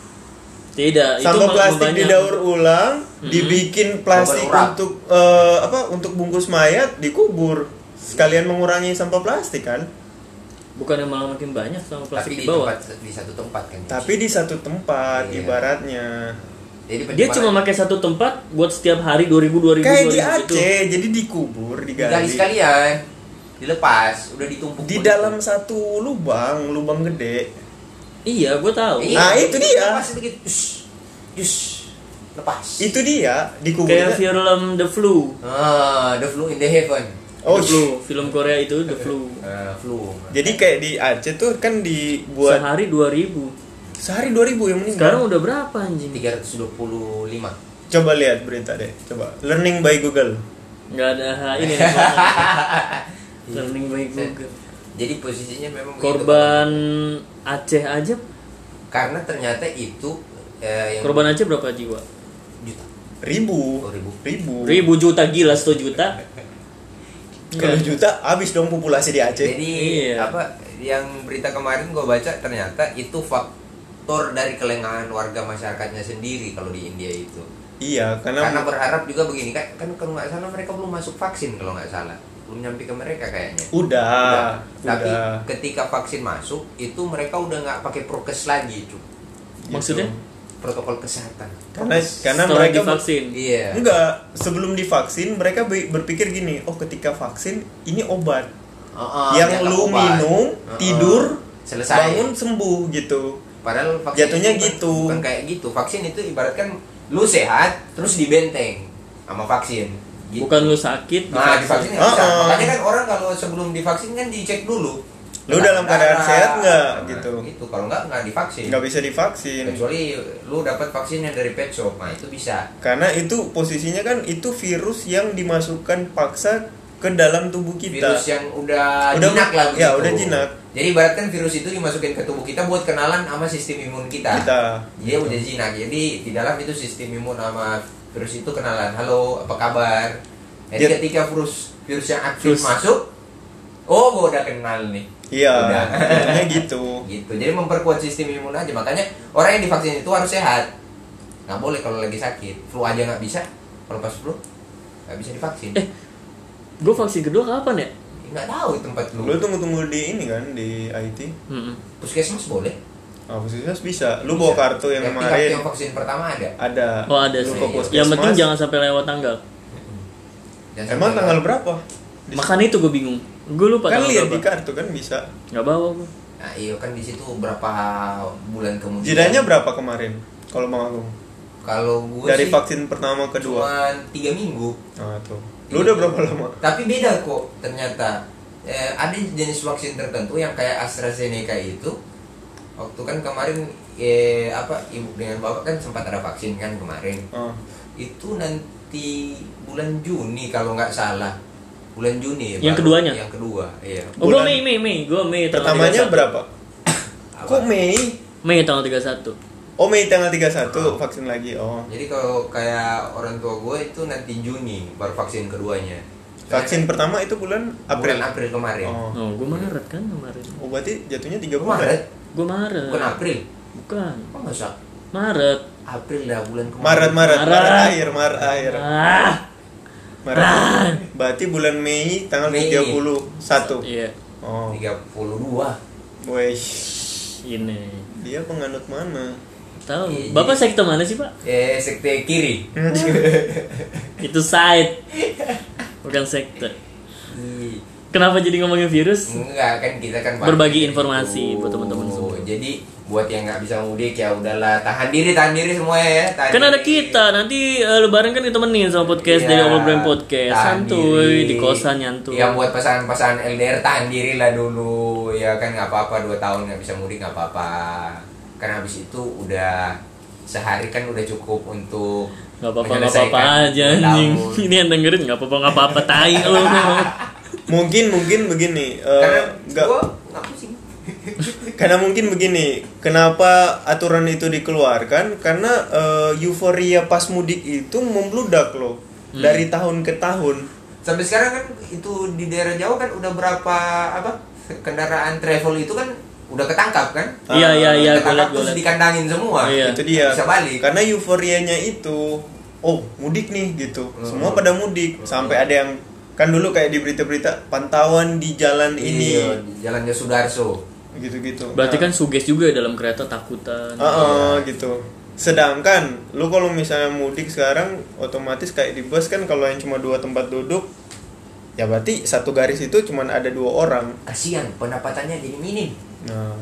Tidak, itu Sampah plastik banyak. didaur ulang, Mhm. dibikin plastik untuk eh, apa? Untuk bungkus mayat dikubur. Sekalian mengurangi sampah plastik kan. Bukan yang malah makin banyak sama Tapi plastik di di bawah. tempat di satu tempat kan. Tapi di satu tempat Iya. ibaratnya. Jadi Dia cuma pakai satu tempat buat setiap hari 2000 2000 Kayak di 2000 gitu. Aceh, jadi dikubur, digali digali. sekalian. Dilepas, udah ditumpuk. Di dalam satu lubang, lubang gede. Iya, gue tahu. Iya, Nah, itu dia. Lepas begitu. Shh. Jus. Lepas. Itu dia Kayak dikuburnya. film The Flu. Ah, the flu in the heaven. Oh, The Flu, film Korea itu The Flu. Ah, flu. jadi kayak di Aceh tuh kan dibuat Sehari 2000. sehari 2000 yang meninggal. Sekarang udah berapa anjing? 325. Coba lihat berita deh, coba. Learning by Google. Nggak ada ha- ini. Learning by Google. Jadi posisinya memang begitu, Korban Aceh aja, karena ternyata itu eh, yang korban Aceh berapa jiwa? juta. Ribu. Oh, ribu. Ribu. Ribu juta gila, 100 juta. Kalau juta habis dong populasi di Aceh. Jadi Iya. apa yang berita kemarin gue baca ternyata itu faktor dari kelengahan warga masyarakatnya sendiri kalau di India itu. Iya, karena, Karena berharap juga begini kan kan kalau nggak salah mereka belum masuk vaksin kalau nggak salah belum nyampe ke mereka kayaknya. udah, Tapi udah. ketika vaksin masuk itu mereka udah nggak pakai prokes lagi, cu. Maksudnya? Protokol kesehatan. Karena karena Setelah mereka divaksin. Iya. Enggak, sebelum divaksin mereka be- berpikir gini, oh ketika vaksin ini obat. Heeh, yang jatah lu obat. minum, Heeh. tidur, selesai. bangun sembuh gitu. Padahal vaksin Jatuhnya itu bukan- gitu. Bukan kayak gitu. Vaksin itu ibaratkan lu sehat terus dibenteng sama vaksin. Gitu. Bukan lu sakit, Nah, divaksin. nggak bisa. Heeh. Makanya kan orang kalau sebelum divaksin kan dicek dulu. Lu dalam keadaan sehat nggak? Nah, Gitu. Gitu. Kalau nggak nggak divaksin. Nggak bisa divaksin. Kecuali lu dapat vaksinnya dari pet shop. Nah, itu bisa. Karena itu posisinya kan itu virus yang dimasukkan paksa ke dalam tubuh kita. virus yang udah, Udah- jinak lah ya, udah jinak. jadi ibaratkan virus itu dimasukin ke tubuh kita buat kenalan sama sistem imun kita, Kita. dia udah jinak jadi di dalam itu sistem imun sama virus itu kenalan halo apa kabar jadi Dia- ketika virus virus yang aktif Virus. masuk oh gua udah kenal nih Iya, Udah. gitu. gitu jadi memperkuat sistem imun aja makanya orang yang divaksin itu harus sehat nggak boleh kalau lagi sakit flu aja nggak bisa kalau pas flu nggak bisa divaksin Eh. gue vaksin kedua kapan ya nggak tahu tempat lu Lu tunggu-tunggu di ini kan di IT. Mm-mm. puskesmas boleh Ah, puskesmas bisa. Lu bawa Bisa. kartu yang kartu kemarin yang vaksin pertama ada ada. oh ada Lu sih ke Yang puskesmas. yang penting jangan sampai lewat tanggal Jangan Emang sampai- tanggal berapa? Di- makanya itu gue bingung gue lupa kan tanggal lihat di kartu kan bisa. nggak bawa gue Nah, iya kan di situ berapa bulan kemudian. Jedanya berapa kemarin? Kalau Bang Agung? Kalau gue Dari sih vaksin pertama kedua. cuman tiga minggu. Ah, tuh. Lu udah berapa lama? Tapi beda kok ternyata. Eh, ada jenis vaksin tertentu yang kayak AstraZeneca itu. Waktu kan kemarin eh apa ibu dengan bapak kan sempat ada vaksin kan kemarin. Ah. Itu nanti bulan Juni kalau nggak salah. Bulan Juni Yang baru- keduanya? Yang kedua, iya. oh gue Bulan- Mei Mei Mei gue Mei tanggal Pertamanya 31. berapa? Apa? Kok Mei? Mei tanggal 31 Oh Mei tanggal 31 Ah. vaksin lagi. Oh. Jadi kalau kayak orang tua gue itu nanti Juni baru vaksin keduanya. Vaksin pertama itu bulan April. Bulan April kemarin. Oh. oh gue Maret kan kemarin Oh, berarti jatuhnya 3 Bulan bulan. Maret? Gue Maret Bukan April. bukan Oh masa? Maret April dah bulan kemarin. Maret, Maret, Maret. Maret akhir, Maret akhir. ah Maret. Berarti bulan Mei tanggal Mei. 31. iya Oh. 32. Wih, ini dia penganut mana? tahu Iya, bapak jadi- sekte mana sih pak Eh sekte kiri. itu side bukan sekte Ih, kenapa jadi ngomongin virus Enggak kan kita kan Berbagi kayak informasi gitu. buat teman-teman semua. Jadi buat yang nggak bisa mudik ya udahlah tahan diri tahan diri semua ya. Tahan kan ada diri. kita nanti eh, lebaran kan ditemenin sama podcast Iya, dari Obrol Brain Podcast santuy diri. di kosan nyantuy Yang buat pasangan-pasangan LDR tahan diri lah dulu ya kan nggak apa-apa dua tahun nggak bisa mudik nggak apa-apa. Kan habis itu udah sehari kan udah cukup untuk nggak apa-apa nggak apa-apa aja anjing ini yang dengerin nggak apa-apa nggak apa-apa tai lu memang Mungkin mungkin begini. eh, Karena nggak gua nggak pusing. karena mungkin begini. Kenapa aturan itu dikeluarkan? Karena eh, euforia pas mudik itu membludak loh Hmm. dari tahun ke tahun. Sampai sekarang kan itu di daerah Jawa kan udah berapa apa kendaraan travel itu kan udah ketangkap kan? iya iya iya gue ketangkap terus dikandangin semua. Iya. Itu dia. Bisa balik. Karena euforianya itu oh, mudik nih gitu. Hmm. Semua pada mudik. Sampai ada yang kan dulu kayak di berita-berita pantauan di jalan Iya, ini di jalannya Sudarso. gitu-gitu. berarti Nah, kan suges juga ya dalam kereta takutan Ah, ah, gitu. Sedangkan lu kalau misalnya mudik sekarang otomatis kayak di bus kan kalau yang cuma dua tempat duduk ya berarti satu garis itu cuma ada dua orang. Kasihan pendapatannya jadi minim. Nah,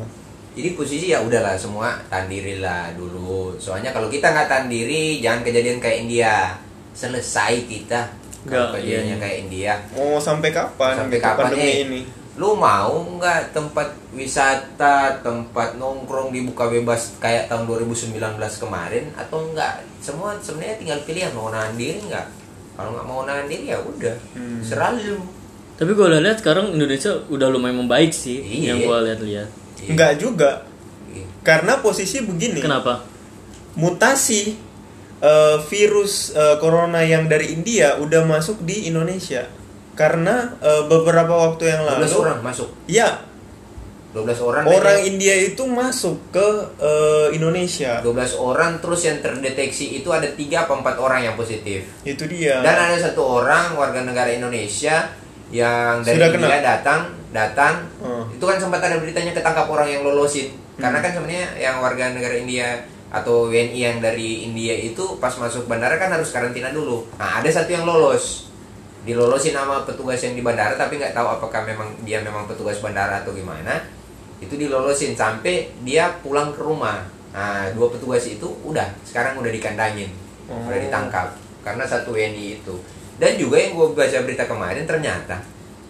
Jadi posisi ya udahlah semua tahan diri lah dulu. Soalnya kalau kita nggak tahan diri, jangan kejadian kayak India. Selesai kita. Kejadiannya iya, iya. kayak India. mau sampai kapan Sampai gitu, kapan pandemi eh, ini? Lu mau nggak tempat wisata, tempat nongkrong dibuka bebas kayak tahun 2019 kemarin atau enggak? Semua sebenarnya tinggal pilihan mau nahan diri nggak. Kalau nggak mau nahan diri ya udah, Hmm. seralu. tapi gue lihat sekarang Indonesia udah lumayan membaik sih Iya. yang gue lihat-lihat Iya. Enggak juga. Iya. Karena posisi begini. kenapa Mutasi eh, virus eh, corona yang dari India udah masuk di Indonesia. Karena eh, beberapa waktu yang 12 lalu orang masuk. ya 12 orang orang aja. India itu masuk ke eh, Indonesia. 12 orang terus yang terdeteksi itu ada 3 apa 4 orang yang positif. Itu dia. Dan ada satu orang warga negara Indonesia yang dari Sudah kena? India datang datang Hmm. itu kan sempat ada beritanya ketangkap orang yang lolosin karena kan sebenarnya yang warga negara India atau WNI yang dari India itu pas masuk bandara kan harus karantina dulu. Nah ada satu yang lolos. Dilolosin sama petugas yang di bandara tapi nggak tahu apakah memang dia memang petugas bandara atau gimana. Itu dilolosin sampai dia pulang ke rumah. Nah dua petugas itu udah sekarang udah dikandangin. Oh. udah ditangkap karena satu WNI itu. Dan juga yang gue baca berita kemarin ternyata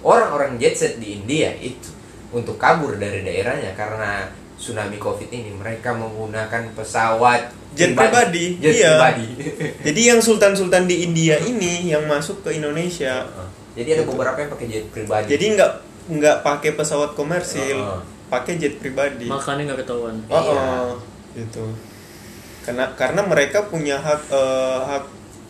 orang-orang jet set di India itu untuk kabur dari daerahnya karena tsunami covid ini mereka menggunakan pesawat Jet pribadi, jet iya. pribadi Jadi yang sultan-sultan di India ini yang masuk ke Indonesia Jadi ada beberapa yang pakai jet pribadi. jadi nggak nggak pakai pesawat komersil Oh. pakai jet pribadi makanya nggak ketahuan oh, Iya. oh, gitu karena karena mereka punya hak eh, hak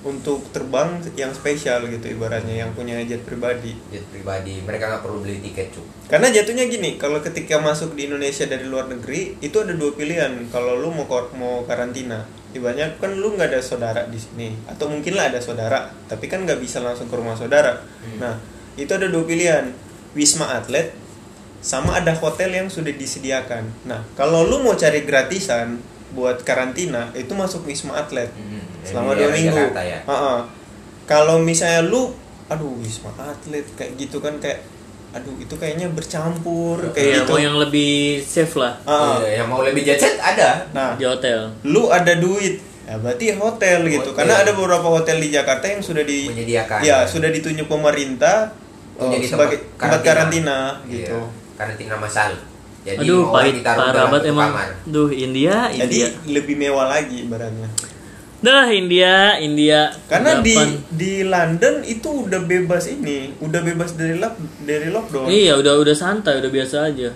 untuk terbang yang spesial gitu ibaratnya yang punya jet pribadi. Jet pribadi, mereka nggak perlu beli tiket cuk. karena jatuhnya gini kalau ketika masuk di Indonesia dari luar negeri itu ada dua pilihan. Kalau lu mau mau karantina ibaratnya kan lu nggak ada saudara di sini. Atau mungkin lah ada saudara tapi kan nggak bisa langsung ke rumah saudara. Hmm. nah itu ada dua pilihan. Wisma atlet sama ada hotel yang sudah disediakan. Nah kalau lu mau cari gratisan buat karantina itu masuk wisma atlet Hmm, selama dua minggu Jakarta ya. Ha-ha. kalau misalnya lu aduh wisma atlet kayak gitu kan kayak aduh itu kayaknya bercampur Iya, kayak gitu mau yang lebih safe lah Ha-ha. Iya, yang mau lebih jet set ada. nah di hotel lu ada duit ya berarti hotel gitu Hotel. karena ada beberapa hotel di Jakarta yang sudah di Menyediakan. ya sudah ditunjuk pemerintah Oh, sebagai tempat karantina, Iya, gitu Karantina masal. Jadi aduh pahit parah banget emang kamar. duh India jadi India lebih mewah lagi ibaratnya dah India India karena di di London itu udah bebas ini udah bebas dari lock dari lockdown iya udah udah santai udah biasa aja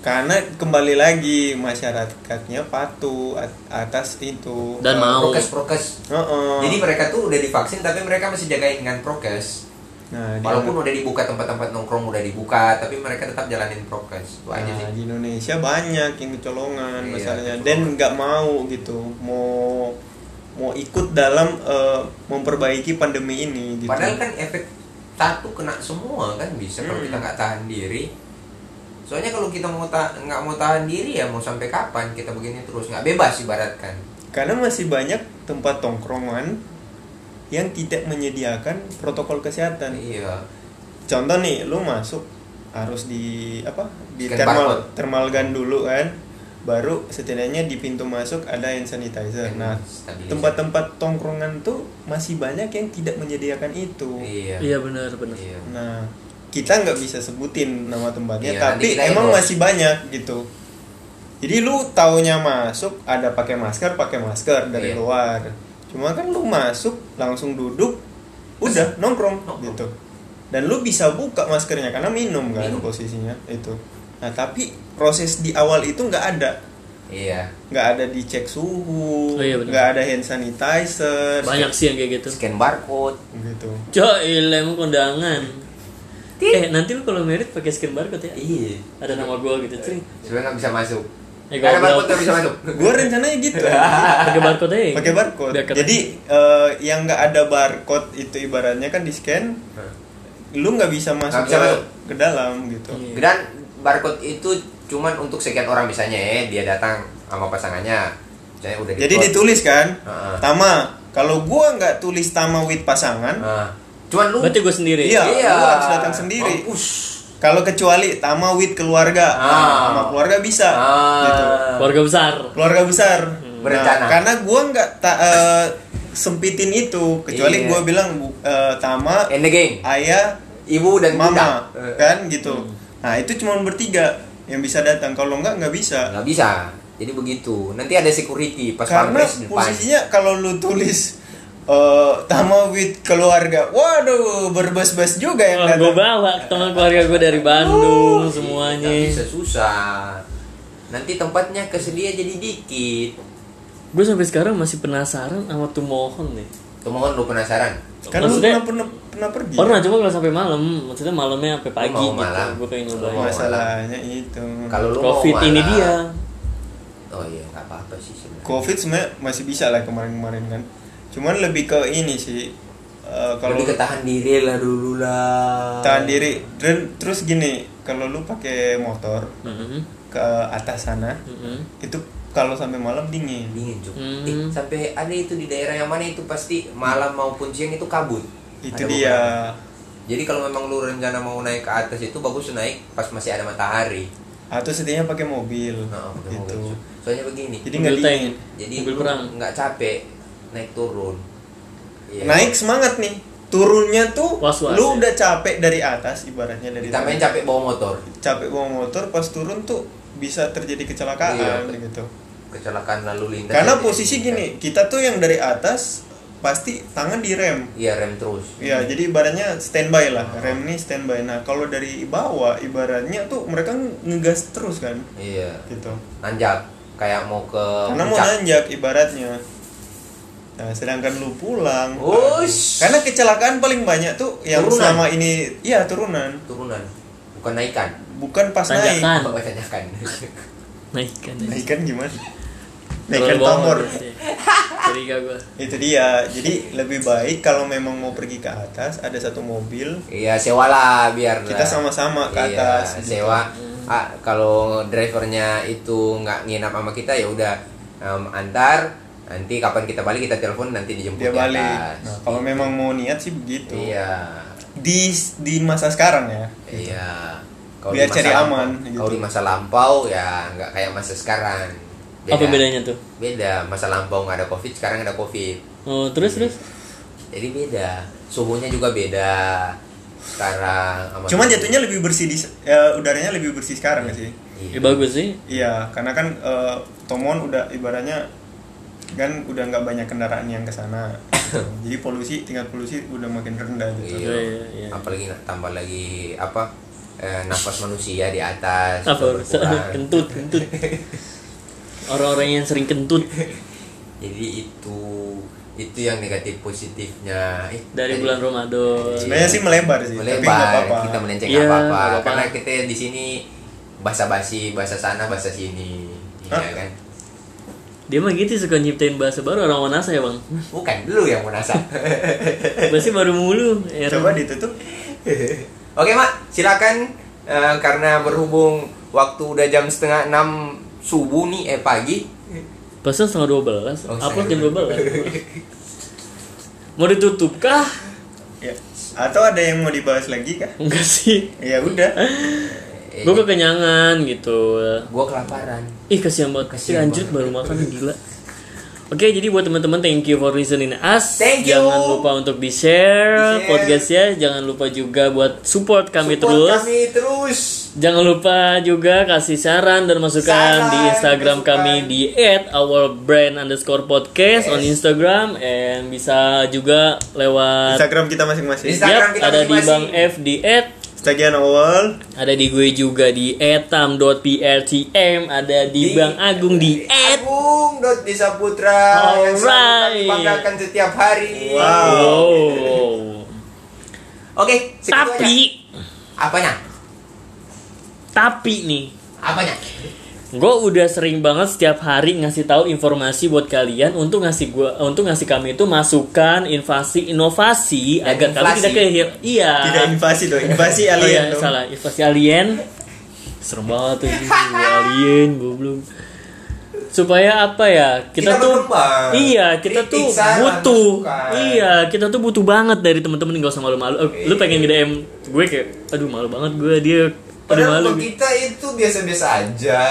karena kembali lagi masyarakatnya patuh at- atas itu Dan Eh, mau. Prokes prokes. Heeh. Jadi mereka tuh udah divaksin tapi mereka masih jagain dengan prokes. Nah, di, Walaupun udah dibuka tempat-tempat nongkrong udah dibuka, tapi mereka tetap jalanin prokes. Itu aja nah, sih. di Indonesia banyak yang kecolongan Iya, masalahnya kecolongan. dan nggak mau gitu mau mau ikut dalam eh, memperbaiki pandemi ini gitu Padahal kan efek satu kena semua kan bisa kalau Hmm. kita nggak tahan diri. Soalnya kalau kita mau ta- nggak mau tahan diri ya mau sampai kapan kita begini terus nggak bebas ibaratkan. karena masih banyak tempat tongkrongan yang tidak menyediakan protokol kesehatan Iya. contoh nih lu masuk harus di apa di Scan thermal barcode. thermal gun dulu kan baru setidaknya di pintu masuk ada hand sanitizer Hand nah tempat-tempat tongkrongan tuh masih banyak yang tidak menyediakan itu Iya. iya benar benar Iya. nah kita nggak bisa sebutin nama tempatnya Iya, tapi emang masih banyak gitu jadi lu taunya masuk ada pakai masker pakai masker dari Iya. luar cuma kan lu masuk langsung duduk udah nongkrong Nongkrong. gitu dan lu bisa buka maskernya karena minum kan Minum. posisinya itu nah tapi proses di awal itu nggak ada Iya. nggak ada dicek suhu Oh, iya nggak ada hand sanitizer banyak sih yang kayak gitu Scan barcode. gitu coy lem kondangan eh nanti lu kalau merit pakai scan barcode ya Iya. ada nama gua gitu cuy Sebenarnya nggak bisa masuk. Karena goblok. barcode nggak bisa masuk. gue rencananya gitu pakai barcode aja pakai barcode jadi eh, yang nggak ada barcode itu ibaratnya kan di scan lu nggak bisa masuk, bisa ke, masuk. ke dalam gitu Iya. Dan barcode itu cuman untuk sekian orang misalnya ya, dia datang sama pasangannya. Misalnya udah jadi di-plot. ditulis kan Heeh. tama kalau gua nggak tulis tama with pasangan Nah, cuman lu berarti gue sendiri Iya. lu harus datang sendiri. Mampus. Kalau kecuali tama with keluarga Ah. sama keluarga bisa Ah. gitu keluarga besar keluarga besar Berencana. Nah, karena gua nggak ta- eh, sempitin itu kecuali Iya. gua bilang eh, tama And the game. ayah Ibu dan mama bunda. Eh, kan gitu nah itu cuma bertiga yang bisa datang kalau nggak nggak bisa nggak bisa. Jadi begitu. Nanti ada security pas karena posisinya kalau lu tulis eh tama with keluarga waduh berbes-bes juga yang Wah, gue datang bawa teman keluarga gue dari Bandung semuanya. Nggak bisa susah. Nanti tempatnya kesedia jadi dikit. Gue sampai sekarang masih penasaran sama tuh mohon nih. Tuh mohon lu penasaran. karena lu Maksudnya- pernah pernah pernah pergi Pernah cuma nggak sampai malam, maksudnya malamnya sampai pagi mau gitu. malam. Gue pengen nyobain. malam. masalahnya itu Kalau lu Covid mau ini dia. Oh iya, nggak apa-apa sih sebenarnya. covid sebenarnya masih bisa lah kemarin-kemarin kan cuman lebih ke ini sih eh, kalau Lebih ketahan diri lah dulu lah. tahan diri dan terus gini kalau lu pakai motor Mhm, ke atas sana mhm. itu kalau sampai malam dingin dingin cuk. Hmm. Eh, sampai ada itu di daerah yang mana itu pasti malam maupun siang itu kabut. itu Ada dia beberapa. Jadi kalau memang lu rencana mau naik ke atas itu bagus naik pas masih ada matahari. atau setidaknya pakai mobil Nah, pakai gitu mobil. Soalnya begini. jadi nggak dingin Jadi mobil lu perang. nggak capek naik turun. Iya. naik semangat nih turunnya tuh Was-was, lu ya? udah capek dari atas ibaratnya dari Ditambahin capek bawa motor. capek bawa motor pas turun tuh bisa terjadi kecelakaan Iya. gitu Kecelakaan lalu lintas. karena posisi gini kita tuh yang dari atas pasti tangan di rem iya rem terus Ya, jadi ibaratnya standby lah. Rem ini standby. Nah, kalau dari bawah ibaratnya tuh mereka ngegas terus kan, iya gitu. nanjak kayak mau ke Karena mau nanjak ibaratnya. Nah, sedangkan lu pulang. Ush. Karena kecelakaan paling banyak tuh yang Turunan. selama ini iya turunan, turunan bukan naikan bukan pas naik. Tanjakan. oh tanjakan naikkan aja. Naikan gimana? Naikan pamor. Curiga gua. Itu dia. Jadi lebih baik kalau memang mau pergi ke atas ada satu mobil iya sewa lah biar kita sama-sama ke atas. gitu. sewa ah, kalau drivernya itu nggak nginap sama kita ya udah em, antar nanti kapan kita balik kita telepon nanti dijemput Dia di balik. atas. Nah, kalau memang mau niat sih begitu. iya Di di masa sekarang ya. iya Kalau Biar di masa cari lampau- aman, gitu. kalau di masa lampau ya nggak kayak masa sekarang Apa bedanya tuh? beda masa lampau nggak ada covid sekarang ada covid Oh, terus terus. jadi beda suhunya juga beda sekarang sama Cuman jatuhnya lebih bersih di ya, udaranya lebih bersih sekarang nggak sih? Iya. Ya bagus sih. Iya, karena kan eh, Tomon udah ibaratnya kan udah nggak banyak kendaraan yang ke sana. Jadi polusi tingkat polusi udah makin rendah gitu. Iya. Iya, iya. apalagi tambah lagi apa eh, nafas manusia di atas Apa kentut kentut. Orang-orang yang sering kentut jadi itu itu yang negatif positifnya Eh, dari tadi- bulan Ramadan. Sebenarnya sih melebar sih, tapi melebar apa-apa. kita melenceng Iya, nggak apa-apa apa-apa. karena kita di sini bahasa basi bahasa sana bahasa sini iya Hah? kan Dia mah gitu suka nyiptain bahasa baru orang Wanasa ya bang. bukan dulu yang merasa Bahasa baru mulu. Ya, Coba ditutup. oke mak silakan Eh, karena berhubung waktu udah jam setengah enam subuh nih eh pagi Pasal setengah dua belas. Oh, Upload setengah jam dua belas. Mau ditutup kah? Ya. Atau ada yang mau dibahas lagi kah? Enggak sih. Ya udah. Eh, Gue kekenyangan gitu. gua kelaparan Ih kasihan banget. Si Kasihan lanjut banget. baru makan gila. Oke, jadi buat teman-teman thank you for listening us. Thank you. Jangan lupa untuk di-share Di-share. podcastnya. Jangan lupa juga buat support kami Support terus. kami terus Jangan lupa juga kasih saran dan masukan Saran, di Instagram masukan. kami di @ourbrand underscore podcast Yes. on Instagram and bisa juga lewat Instagram kita masing-masing. Instagram kita ada di masing-masing. Bang F di Stagian awal. ada di gue juga di etam.prtm ada di, Bang Agung di Agung dot Desa Putra yang selalu kami banggakan setiap hari. Wow. wow. Oke, tapi aja. apanya? tapi nih Apanya? Gue udah sering banget setiap hari ngasih tahu informasi buat kalian untuk ngasih gua untuk ngasih kami itu masukan invasi inovasi Dan agar inflasi. tidak kehir iya Tidak invasi dong, invasi Oh alien iya, dong. salah invasi alien serem banget tuh alien goblok supaya apa ya kita, Kita tuh berkembang. iya kita Kritik, tuh saran, butuh masukan. iya kita tuh butuh banget dari temen-temen gak usah malu-malu Eh, lu pengen nge DM gue kayak aduh malu banget gue dia Padahal malu kita itu biasa-biasa aja.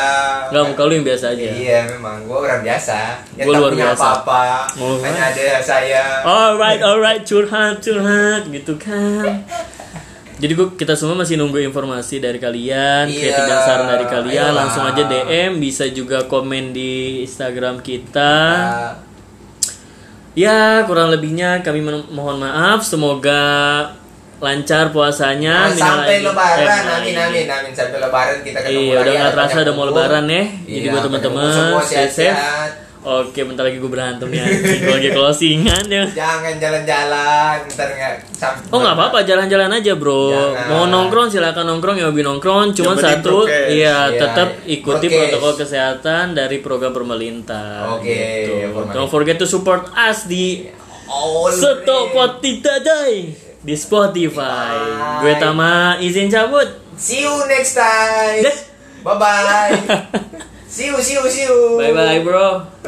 Nggak, muka lu yang biasa aja. Iya, memang gua orang biasa. Yang Gua tak luar biasa. apa-apa. Oh. Hanya ada saya. alright alright curhat curhat gitu kan jadi gue kita semua masih nunggu informasi dari kalian, Iya. kritik saran dari kalian. Ayolah. Langsung aja DM, bisa juga komen di Instagram kita. Ah, Ya, kurang lebihnya kami mohon maaf. Semoga lancar puasanya. Nah, sampai aidin- lebaran, eh, amin amin amin sampai lebaran kita ketemu Iya, lagi, udah nggak terasa udah mau lebaran ya. Jadi Iya, buat teman-teman, stay safe. sehat-sehat. Oke, bentar lagi gue berantem nih. anjing. Gue lagi closingan ya. Jangan jalan-jalan, ntar nggak Oh nggak apa-apa jalan-jalan aja bro. Jangan. Mau nongkrong silakan nongkrong ya hobi nongkrong. Cuman penting satu, prokes. iya Iya, tetap ikuti prokes. protokol kesehatan dari program pemerintah. Oke, gitu. pemerintah. Don't forget to support us di All Stop great. Potita Day di Spotify. Bye. Gue Tama izin cabut. See you next time. Bye bye. see you, see you, see you. Bye bye bro.